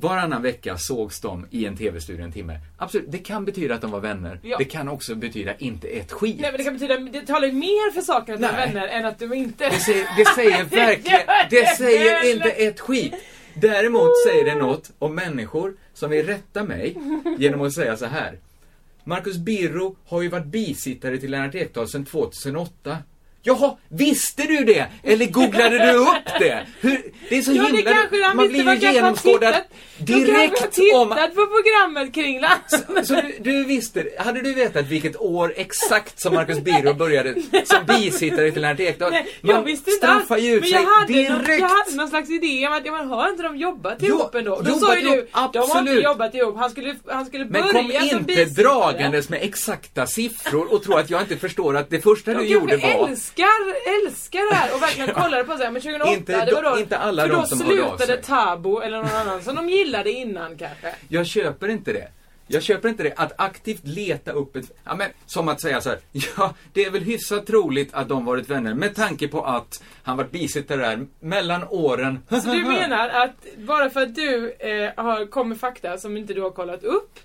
Varannan vecka sågs de i en tv-studio en timme. Absolut, det kan betyda att de var vänner. Ja. Det kan också betyda inte ett skit. Nej men det kan betyda, det talar ju mer för saken att de är vänner än att de inte... Det säger, det säger verkligen, det det säger inte ett skit. Däremot säger det något om människor som vill rätta mig genom att säga så här. Marcus Birro har ju varit bisittare till Lennart Ekdal sedan 2008. Jaha, visste du det? Eller googlade du upp det? Hur, det är så Ja, det himla... kanske han man visste. blir ju kanske genomskådad kanske direkt om... tittat på programmet kring Lasse. Så du, du visste, hade du vetat vilket år exakt som Marcus Birro började som bisittare till Lennart jag Man visste inte straffar ju ut Men sig jag hade, någon, direkt. jag hade någon slags idé om att, ja men har inte de jobbat Jo, ihop ändå? Då sa ju du, ihop, de har inte absolut. jobbat ihop. Han skulle, han skulle Men börja kom som inte bisittare. dragandes med exakta siffror och tro att jag inte förstår att det första du De gjorde kanske var... älskar, älskar det här och verkligen kollade på så här, men 2008, Inte det var då, inte alla för då slutade. Tabo eller någon annan som de gillade innan kanske. Jag köper inte det. Jag köper inte det. Att aktivt leta upp ett... Ja, men, som att säga så här. Ja, det är väl hyfsat troligt att de varit vänner med tanke på att han varit bisittare där mellan åren... Så du menar att bara för att du eh, har kommit fakta som inte du har kollat upp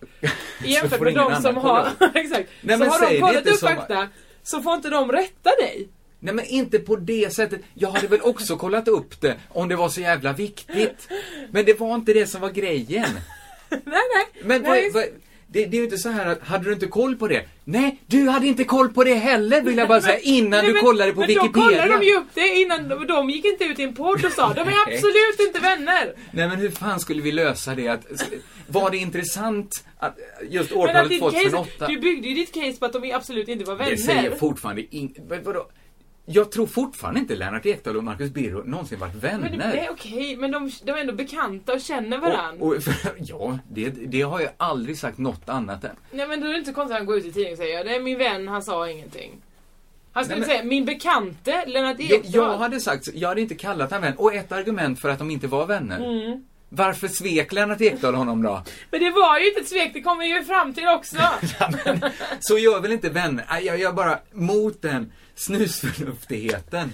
jämfört med de som har, exakt, Nej, så har de det kollat upp fakta så får inte de rätta dig. Nej men inte på det sättet. Jag hade väl också kollat upp det om det var så jävla viktigt. Men det var inte det som var grejen. nej, nej. Men nej, vad, vad, det, det är ju inte så här att, hade du inte koll på det? Nej, du hade inte koll på det heller vill jag bara säga innan Nej, du men- kollade på men Wikipedia. då kollade de ju upp det innan, de, de gick inte ut i en podd och sa de är absolut inte vänner. Nej men hur fan skulle vi lösa det? Att, var det intressant att just Men årtalet ditt case, 2008? du byggde ju ditt case på att de absolut inte var vänner. Det säger fortfarande in, men vadå? Jag tror fortfarande inte Lennart Ekdal och Marcus Birro någonsin varit vänner. men det är okej, men de, de är ändå bekanta och känner varandra. Och, och, ja, det, det har jag aldrig sagt något annat än. Nej men då är det inte konstigt att han går ut i tidningen och säger det är min vän, han sa ingenting. Han skulle Nej, men- säga min bekante Lennart Jag, Ekdal. jag hade sagt, jag hade inte kallat honom vän. Och ett argument för att de inte var vänner. Mm. Varför svek Lennart Ekdal honom då? Men det var ju inte ett svek, det kommer ju fram till också. Så gör väl inte vänner? Jag gör bara mot den snusförnuftigheten.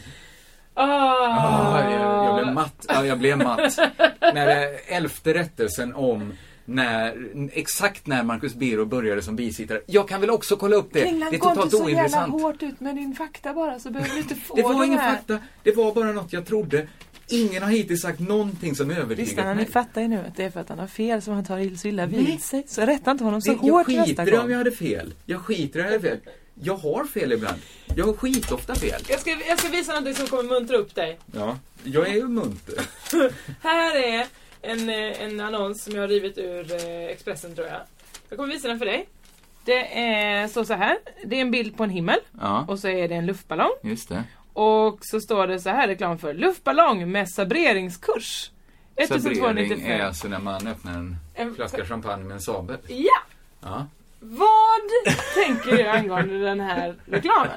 Ah. Ah, jag, jag blev matt. Ja, jag blev matt. när det elfte rättelsen om när, exakt när Marcus Birro började som bisittare. Jag kan väl också kolla upp det. Kringlan, det är gå inte totalt så jävla ointressant. hårt ut med din fakta bara så behöver du inte få Det var ingen här. fakta. Det var bara något jag trodde. Ingen har hittills sagt någonting som övertygat mig. fattar ju nu att det är för att han har fel som han tar så illa Nej. vid sig. Så rätta inte honom så jag hårt nästa skiter i om gång. jag hade fel. Jag skiter i om jag hade fel. Jag har fel ibland. Jag har skitofta fel. Jag ska, jag ska visa något som kommer muntra upp dig. Ja, jag är ju munter. Här är en, eh, en annons som jag har rivit ur eh, Expressen tror jag. Jag kommer visa den för dig. Det är, står så här. Det är en bild på en himmel Ja, och så är det en luftballong. just det. Och så står det så här reklam för luftballong med sabreringskurs. Sabrering 1295. är alltså när man öppnar en En- flaska champagne med en sabel. Ja! Ja. Vad tänker du angående den här reklamen?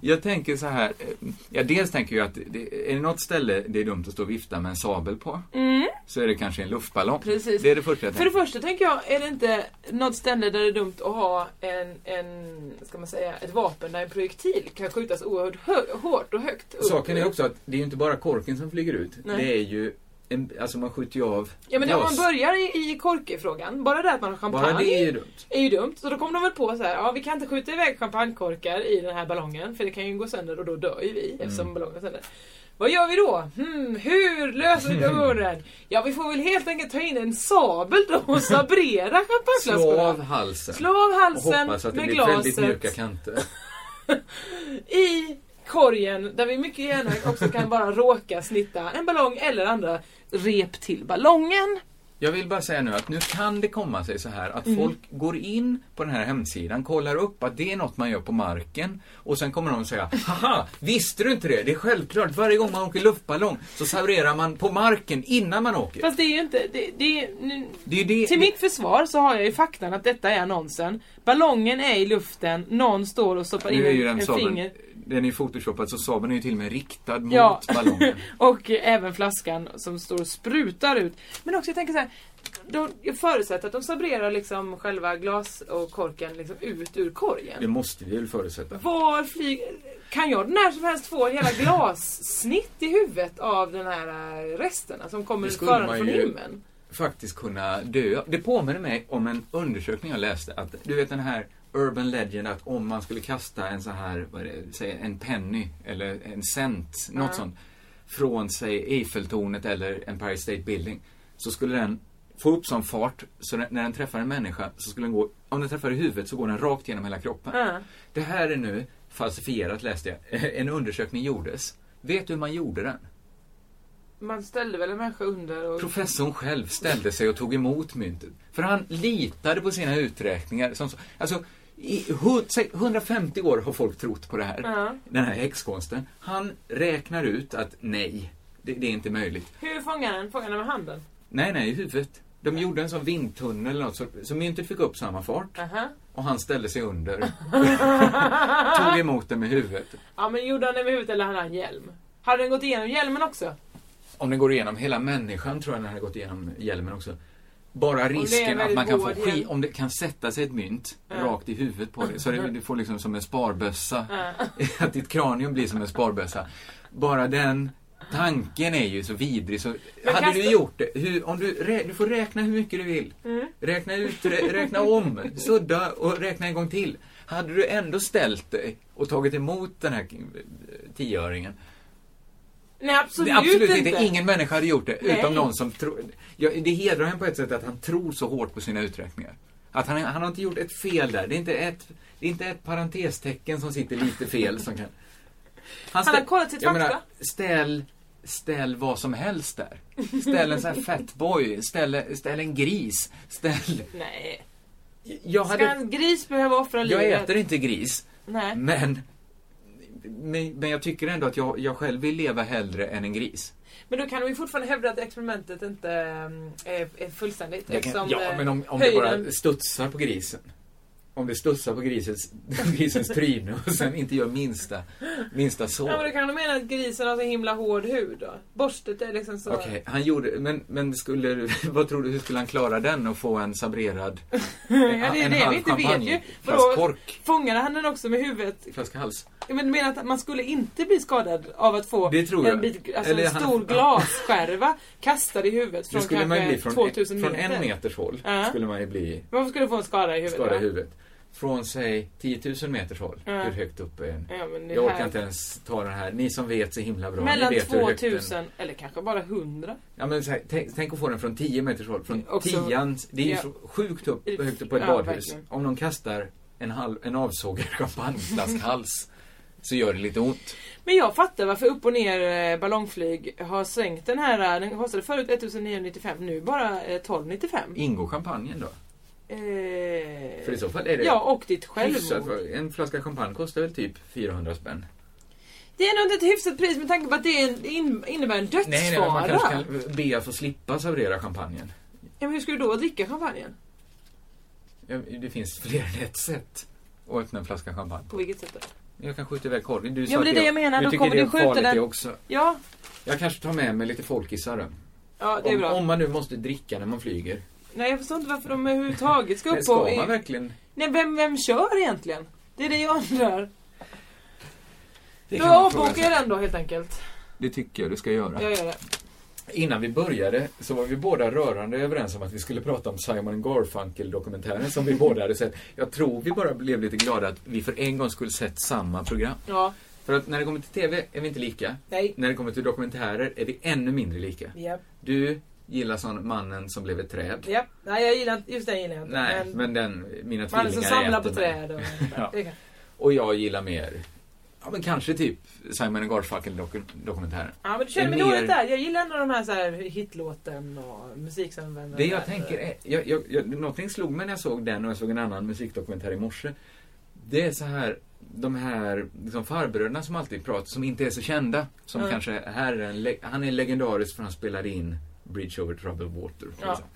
Jag tänker så här. eh, Ja, dels tänker jag att det, är det något ställe det är dumt att stå och vifta med en sabel på Mm. så är det kanske en luftballong. Precis. Det är det första jag För det tänker. första tänker jag, är det inte något ställe där det är dumt att ha en, en ska man säga, ett vapen där en projektil kan skjutas oerhört hö- hårt och högt upp? Saken är också att det är ju inte bara korken som flyger ut. Nej. Det är ju en, alltså man skjuter ju av Ja men om man börjar i, i korkefrågan, bara det att man har champagne Bara det är ju dumt. är ju dumt. Så då kommer de väl på så här, ja vi kan inte skjuta iväg champagnekorkar i den här ballongen för det kan ju gå sönder och då dör ju vi eftersom Mm. ballongen är sönder. Vad gör vi då? Hmm, hur löser vi dörren? Ja vi får väl helt enkelt ta in en sabel då och sabrera Slå champagneflaskorna. av halsen. Slå av och halsen hoppas att det med blir väldigt glaset. mjuka kanter. i korgen där vi mycket gärna också kan bara råka snitta en ballong eller andra rep till ballongen. Jag vill bara säga nu att nu kan det komma sig så här att Mm. folk går in på den här hemsidan, kollar upp att det är något man gör på marken och sen kommer de säga Haha, visste du inte det? Det är självklart, varje gång man åker luftballong så sabrerar man på marken innan man åker. Fast det är ju inte... Det, det, nu, Det är det, till mitt försvar så har jag ju faktan att detta är annonsen. Ballongen är i luften, någon står och stoppar in en, en finger. Den är ju photoshopad så Saaben är ju till och med riktad mot Ja. ballongen. och även flaskan som står och sprutar ut. Men också jag tänker så här. De, jag förutsätter att de sabrerar liksom själva glas och korken liksom ut ur korgen. Det måste vi väl förutsätta. Var flyger... Kan jag när som helst få hela glassnitt i huvudet av den här eh, resterna som kommer man från himlen? faktiskt kunna dö. Det påminner mig om en undersökning jag läste. Att, du vet den här Urban Legend att om man skulle kasta en så här, vad är det, säg en penny eller en cent, något Ja. sånt, från sig Eiffeltornet eller Empire State Building, så skulle den få upp sån fart så den, när den träffar en människa så skulle den gå, om den träffar i huvudet så går den rakt genom hela kroppen. Ja. Det här är nu falsifierat läste jag. En undersökning gjordes. Vet du hur man gjorde den? Man ställde väl en människa under och... Professorn själv ställde sig och tog emot myntet. För han litade på sina uträkningar. Som, så- alltså, i hu- säg, 150 år har folk trott på det här. Ja. Den här häxkonsten. Han räknar ut att nej, det, det är inte möjligt. Hur fångar den? Fångar den med handen? Nej, nej, i huvudet. De gjorde en sån vindtunnel eller något, så, så myntet fick upp samma fart. Aha. Och han ställde sig under. tog emot det med huvudet. Ja men gjorde han det med huvudet eller hade han hjälm? Hade den gått igenom hjälmen också? Om den går igenom hela människan tror jag den hade gått igenom hjälmen också. Bara risken att man kan få skit, om det kan sätta sig ett mynt Ja. rakt i huvudet på dig. Så det, du får liksom som en sparbössa. Ja. att ditt kranium blir som en sparbössa. Bara den tanken är ju så vidrig så Men hade kasta- du gjort det, hur, om du, rä, du får räkna hur mycket du vill. Mm. Räkna ut, rä, räkna om, sudda och räkna en gång till. Hade du ändå ställt dig och tagit emot den här tioöringen Nej absolut, Nej, absolut inte. inte. Ingen människa hade gjort det. Nej. Utom någon som tror... Ja, det hedrar honom på ett sätt att han tror så hårt på sina uträkningar. Att han, han har inte gjort ett fel där. Det är inte ett, det är inte ett parentestecken som sitter lite fel som kan... Han har kollat sitt jag fakta. menar, ställ, ställ vad som helst där. Ställ en sån här fatboy, ställ, ställ en gris, ställ... Nej. Jag, Ska hade, en gris behöva offra jag livet? äter inte gris, Nej. men... Men, men jag tycker ändå att jag, jag själv vill leva hellre än en gris. Men då kan de ju fortfarande hävda att experimentet inte mm, är, är fullständigt. Kan, ja, eh, men om, om det bara studsar på grisen. Om det studsar på grisens, grisens tryne och sen inte gör minsta, minsta så. Ja men då kan de mena att grisen har så himla hård hud då? Borstet är liksom så... Okej, han gjorde, men, men skulle, du- vad tror du, hur skulle han klara den och få en sabrerad ja, det är det vi inte vet ju. champagne, Vadå, flask kork, Fångade han den också med huvudet? flaska hals? Ja, Men du menar att man skulle inte bli skadad av att få en, bit, alltså en han- stor glasskärva kastad i huvudet Det från skulle man ju kanske bli från, 2000 från meter? en meters håll. Ja. Skulle man ju bli Varför skulle du få en skada i huvudet? skadad i huvudet. Från, säg, 10 000 meters håll. Ja. Hur högt upp är en? Ja, men Jag orkar här- inte ens ta den här. Ni som vet så himla bra. Mellan ni vet hur högt den- 2000 eller kanske bara 100. Ja, men här, tänk, tänk att få den från 10 meters håll. Från Också- tian. Det är ju ja. så sjukt upp, högt upp på ett Ja, badhus. verkligen. Om någon kastar en, halv, en avsågad champagneflaskhals så gör det lite ont. Men jag fattar varför upp och ner eh, ballongflyg har sänkt den här. Den kostade förut 1995, nu bara eh, 1295. Ingår champagnen då? Eh, För i så fall är det Ja, och ditt hyfsat. självmord. En flaska champagne kostar väl typ 400 spänn? Det är nog inte ett hyfsat pris med tanke på att det är en, in, innebär en dödsfara. Nej, nej, men man kanske kan be att få slippa servera champagnen. ja, men hur ska du då dricka champagnen? Ja, Det finns fler än ett sätt att öppna en flaska champagne På vilket sätt då? Jag kan skjuta iväg korken. Du sa men det är att det jag menar. Du Då tycker kommer det är du skjuta farligt den- det också. Ja, Jag kanske tar med mig lite folkisar då. Ja, det är om, bra. om man nu måste dricka när man flyger. Nej, jag förstår inte varför de överhuvudtaget ska upp ska och... man verkligen? Nej, vem, vem kör egentligen? Det är det jag undrar. Det Då avbokar jag den då helt enkelt. Det tycker jag du ska göra. Jag gör det. Innan vi började så var vi båda rörande överens om att vi skulle prata om Simon Garfunkel-dokumentären som vi båda hade sett. Jag tror vi bara blev lite glada att vi för en gång skulle sett samma program. Ja. För att när det kommer till TV är vi inte lika. Nej. När det kommer till dokumentärer är vi ännu mindre lika. Japp. Du gillar sån Mannen som blev ett träd. Japp. Nej, jag gillar inte... Just den gillar jag inte. Nej, men, den, mina Man som tvillingar samlar på träd och... Ja. Och jag gillar mer, ja men kanske typ Simon Garfunkel-dokumentären. Ja, men du känner mig mer- dåligt där. Jag gillar ändå de här, så här hitlåten och musik som... vänder Det jag där. tänker är, jag, jag, jag, någonting slog mig när jag såg den och jag såg en annan musikdokumentär i morse. Det är så här, de här liksom farbröderna som alltid pratar, som inte är så kända. Som Mm. kanske, här är en, han är legendarisk för han spelade in Bridge over troubled water. Ja. Liksom.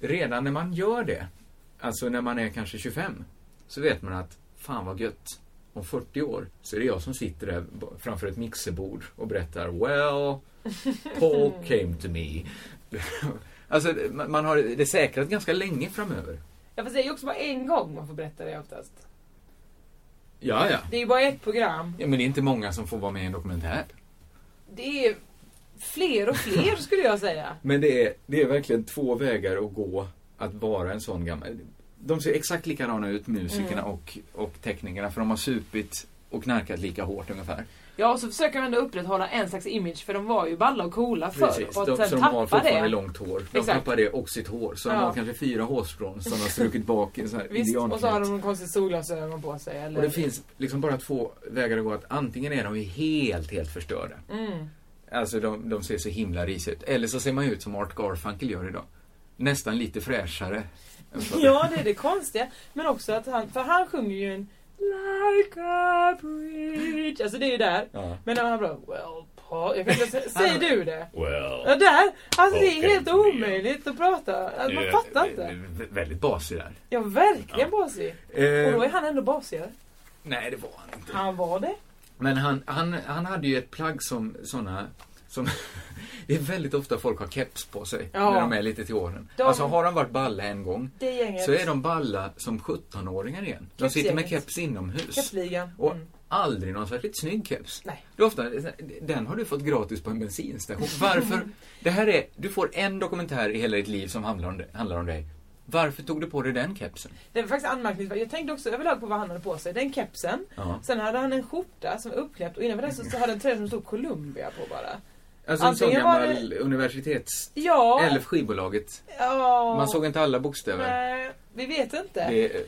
Redan när man gör det, alltså när man är kanske 25, så vet man att fan vad gött. Om 40 år så är det jag som sitter där framför ett mixerbord och berättar Well, Paul came to me. alltså man man har det säkrat ganska länge framöver. Ja, fast det är ju också bara en gång man får berätta det oftast. Ja, ja. Det är ju bara ett program. ja men det är inte många som får vara med i en dokumentär. Det är fler och fler skulle jag säga. Men det är, det är verkligen två vägar att gå att vara en sån gammal... De ser exakt likadana ut, musikerna Mm. och, och teknikerna, för de har supit och knarkat lika hårt ungefär. Ja, och så försöker de ändå upprätthålla en slags image för de var ju balla och coola förr. Precis, Och de, sen så de har fortfarande det. långt hår. De Exakt. tappar det och sitt hår. Så de Ja. har kanske fyra hårstrån som de har strukit bak i så här Visst, och så har de någon konstig solglasögon på sig. Eller... Och det finns liksom bara två vägar att gå. Att antingen är de ju helt, helt förstörda. Mm. Alltså de, de ser så himla risiga ut. Eller så ser man ut som Art Garfunkel gör idag. Nästan lite fräschare. Ja, det är det konstiga. Men också att han, för han sjunger ju en Like a bridge. Alltså det är ju där. Ja. Men när han bara Well, Paul. Jag kan inte säga, säger du det? Well. Ja, där! Alltså det är helt omöjligt att prata. Alltså, man fattar inte. Väldigt basig där. Ja, verkligen basig. Eh, Och då är han ändå basigare. Nej, det var han inte. Han var det. Men han, han, han hade ju ett plagg som såna som Det är väldigt ofta folk har keps på sig Ja. när de är lite till åren. De- Alltså har de varit balla en gång så är de balla som 17-åringar igen. De sitter med keps inomhus. Kepsligan. Och Mm. aldrig någon särskilt snygg keps. Nej. Det är ofta, den har du fått gratis på en bensinstation. Varför? det här är, du får en dokumentär i hela ditt liv som handlar om, det, handlar om dig. Varför tog du på dig den kepsen? Det var faktiskt anmärkningsvärt. Jag tänkte också överlag på vad han hade på sig. Den kepsen. Ja. Sen hade han en skjorta som var uppknäppt och innanför den så, så hade han en tröja som stod Columbia på bara. Alltså en sån gammal universitets... Ja. Eller skivbolaget. Ja. Man såg inte alla bokstäver. Nej, vi vet inte. Det,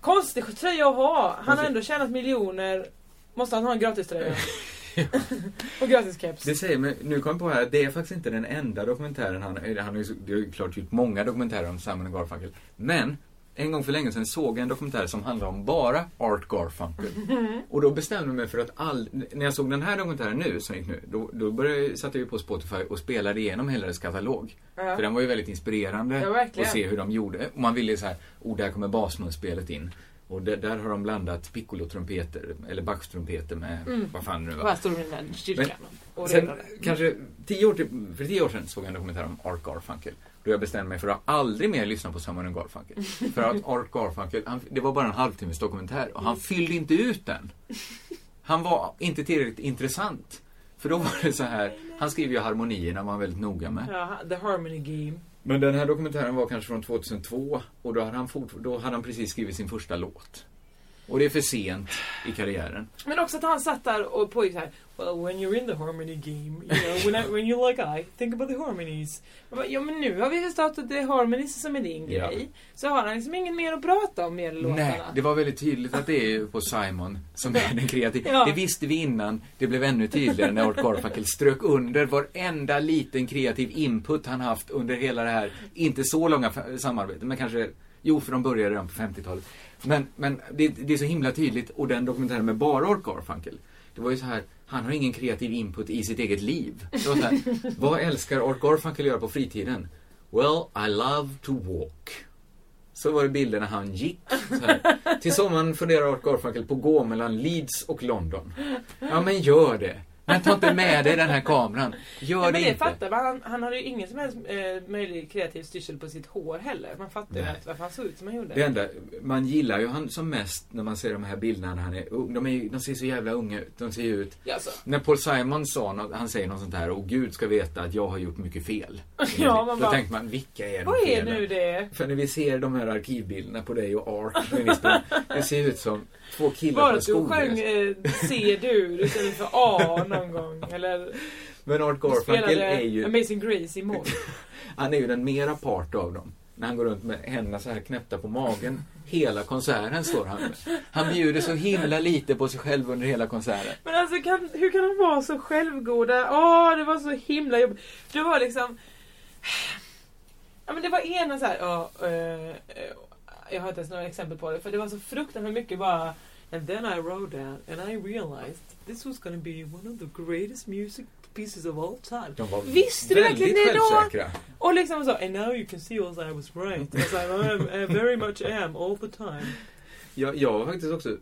Konstig tröja att ha. Han har ändå tjänat miljoner. Måste han ha en gratiströja? och gratis keps. det säger mig, nu kom jag på här det är faktiskt inte den enda dokumentären han, han har ju, så- det har ju klart gjort många dokumentärer om Simon Garfunkel. Men en gång för länge sedan såg jag en dokumentär som handlar om bara Art Garfunkel. Och då bestämde jag mig för att all, när jag såg den här dokumentären nu, som gick nu, då, då började, satte jag ju på Spotify och spelade igenom hela dess katalog. Ja. För den var ju väldigt inspirerande Ja, att se hur de gjorde. Och man ville så här, oh där kommer basmunspelet in. Och där, där har de blandat piccolo-trumpeter, eller Bach-trumpeter med, Mm. vad fan det nu var. här står den där kyrkan. och Sen, kanske tio år till, för tio år sedan såg jag en dokumentär om Art Garfunkel. Då jag bestämde mig för att aldrig mer lyssna på Simon Garfunkel. för att Art Garfunkel, han, det var bara en halvtimmes dokumentär och han fyllde inte ut den. Han var inte tillräckligt intressant. För då var det så här, han skriver ju harmonierna var han väldigt noga med. Ja, The Harmony Game. Men den här dokumentären var kanske från 2002 och då hade han, fort, då hade han precis skrivit sin första låt. Och det är för sent i karriären. Men också att han satt där och pågick så här. Well, when you're in the harmony game, you know, when, I, when you're like I, think about the harmonies. Bara, ja, men nu har vi förstått att det är harmonies som är din Ja. grej. Så har han liksom ingen mer att prata om mer låtarna. Nej, det var väldigt tydligt att det är på Simon som är den kreativa. Ja. Det visste vi innan. Det blev ännu tydligare när Art Garfunkel strök under varenda liten kreativ input han haft under hela det här, inte så långa samarbetet, men kanske, jo för de började redan på 50-talet. Men, men det, det är så himla tydligt och den dokumentären med bara Art Garfunkel, det var ju så här, han har ingen kreativ input i sitt eget liv. Det var så här, vad älskar Art Garfunkel göra på fritiden? Well, I love to walk. Så var det bilder när han gick. Till sommaren funderar Art Garfunkel på att gå mellan Leeds och London. Ja, men gör det. Men ta inte med dig den här kameran. Gör det men det inte. fattar man. Han, han hade ju ingen som helst eh, möjlig kreativ styrsel på sitt hår heller. Man fattar ju Nej. att varför han såg ut som han gjorde. Det enda, man gillar ju han som mest när man ser de här bilderna när han är ung. De, är, de ser så jävla unga ut. De ser ju ut... Ja. När Paul Simon sa något, han säger något sånt här, och Gud ska veta att jag har gjort mycket fel. Ja, man Då bara, tänkte man, vilka är de Vad är nu det? För när vi ser de här arkivbilderna på dig och Art, det ser ut som två killar Bara på att du sjöng eh, C dur istället för A någon gång. Eller Men Art Garfunkel är ju, Amazing Grace i moll. han är ju den mera part av dem. När han går runt med händerna så här knäppta på magen. Hela konserten står han med. Han bjuder så himla lite på sig själv under hela konserten. Men alltså kan, hur kan de vara så självgoda? Åh, det var så himla jobbigt. Det var liksom... Ja men det var ena så här, ja, eh, eh, jag har inte ens några exempel på det, för det var så fruktansvärt mycket bara And then I wrote down and I realized this was gonna be one of the greatest music pieces of all time. De var Visste du verkligen det då? Och liksom så, and now you can see also I was right. As I, am, I very much am all the time. Jag, jag var faktiskt också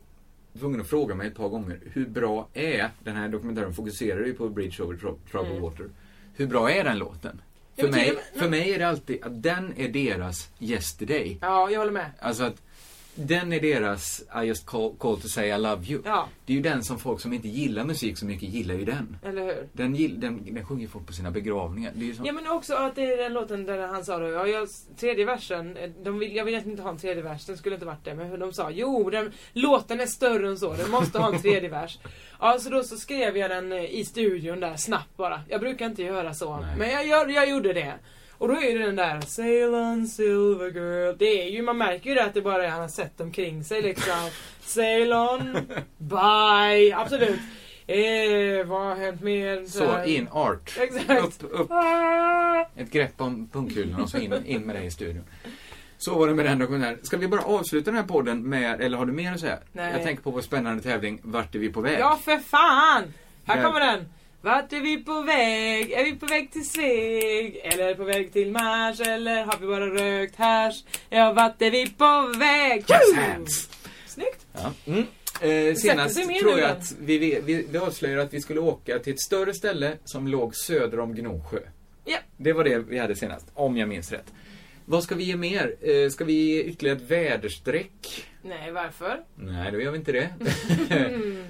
tvungen att fråga mig ett par gånger, hur bra är, den här dokumentären fokuserar ju på Bridge over Tro- Troubled Mm. Water. Hur bra är den låten? För mig, för mig är det alltid att den är deras Yesterday. Ja, jag håller med. Alltså att den är deras I just call, call to say I love you. Ja, Det är ju den som folk som inte gillar musik så mycket gillar ju den. eller hur? Den, gill, den, den sjunger folk på sina begravningar. Ja men också att det är den låten där han sa då, ja, jag, tredje versen, eh, de vill, jag vill egentligen inte ha en tredje vers, den skulle inte varit det. Men de sa, jo den, låten är större än så, den måste ha en tredje vers. Ja så då så skrev jag den eh, i studion där snabbt bara. Jag brukar inte göra så, Nej. men jag, jag, jag gjorde det. Och då är det den där Sail on silver girl. Det är ju, man märker ju det att det bara är han har sett omkring sig liksom. Sail on, bye, absolut. Eh, vad har hänt mer? så, in art. Exakt. Upp, upp. Ah! Ett grepp om pungkulorna och så in, in med dig i studion. Så var det med den dokumentären. Ska vi bara avsluta den här podden med, eller har du mer att säga? Nej. Jag tänker på vår spännande tävling Vart är vi på väg? Ja, för fan! Här kommer den. Vart är vi på väg? Är vi på väg till Sveg? Eller på väg till Mars? Eller har vi bara rökt hasch? Ja, vart är vi på väg? Yes hands! Snyggt! Ja. Mm. Eh, senast tror jag att vi, vi, vi, vi avslöjade att vi skulle åka till ett större ställe som låg söder om Gnosjö. Ja. Det var det vi hade senast, om jag minns rätt. Vad ska vi ge mer? Eh, ska vi ge ytterligare ett väderstreck? Nej, varför? Nej, då gör vi inte det.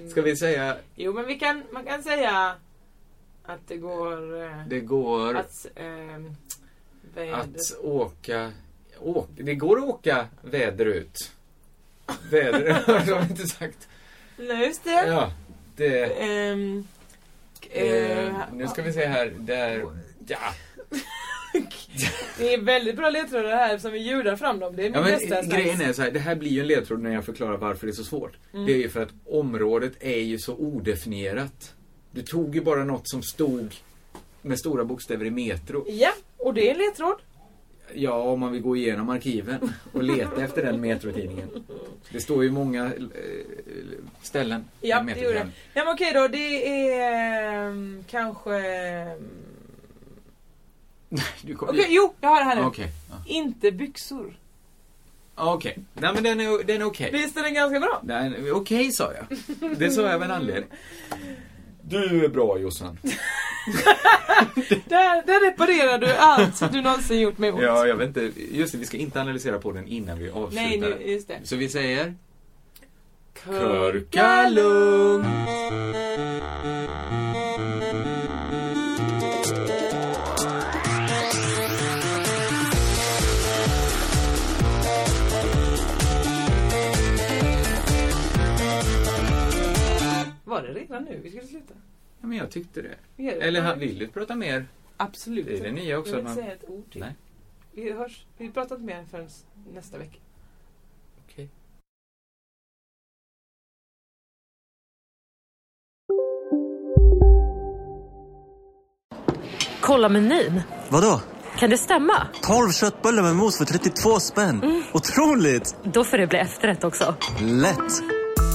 ska vi säga Jo, men vi kan, man kan säga att det går... Eh, det går att... väder... att åka... Åk, det går att åka väderut. Väder, har de inte sagt. Nej, just det. Ja, det... Eh, eh, nu ska vi se här, där... Ja, det är väldigt bra ledtrådar här som vi ljudar fram dem. Det är min Ja, men bästa stats. grejen är så här, det här blir ju en ledtråd när jag förklarar varför det är så svårt. Mm. Det är ju för att området är ju så odefinierat. Du tog ju bara något som stod med stora bokstäver i Metro. Ja, och det är en ledtråd. Ja, om man vill gå igenom arkiven och leta efter den Metro-tidningen. Det står ju många eh, ställen Ja, det Metro. gjorde det. Ja, men okej då. Det är ehm, kanske... ehm, Du kom, Okej, jo, jag har det här nu. Okej. Ja. Inte byxor. Okej. Nej, men den är, den är okej. Visst är den ganska bra? Okej, sa jag. Det sa jag av en anledning. Du är bra, Jossan. Där, där reparerar du allt du någonsin gjort mig åt. Ja, jag vet inte. Just det, vi ska inte analysera på den innan vi avslutar. Nej, nu, just det. Så vi säger? Körka Var det redan nu vi skulle sluta? Ja, men jag tyckte det. Det. Eller han vill du prata mer? Absolut. Det är det nya också, Jag vill man- säga ett ord till. Nej. Vi hörs. Vi pratar inte mer förrän nästa vecka. Okej. Kolla menyn. Vadå? Kan det stämma? 12 köttbullar med mos för 32 spänn. Otroligt! Då får det bli efterrätt också. Lätt!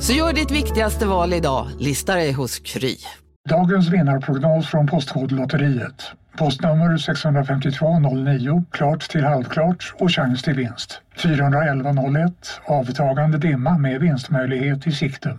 Så gör ditt viktigaste val idag, Lista dig hos Kry. Dagens vinnarprognos från Postkodlotteriet. Postnummer 65209, klart till halvklart och chans till vinst. 41101, avtagande dimma med vinstmöjlighet i sikte.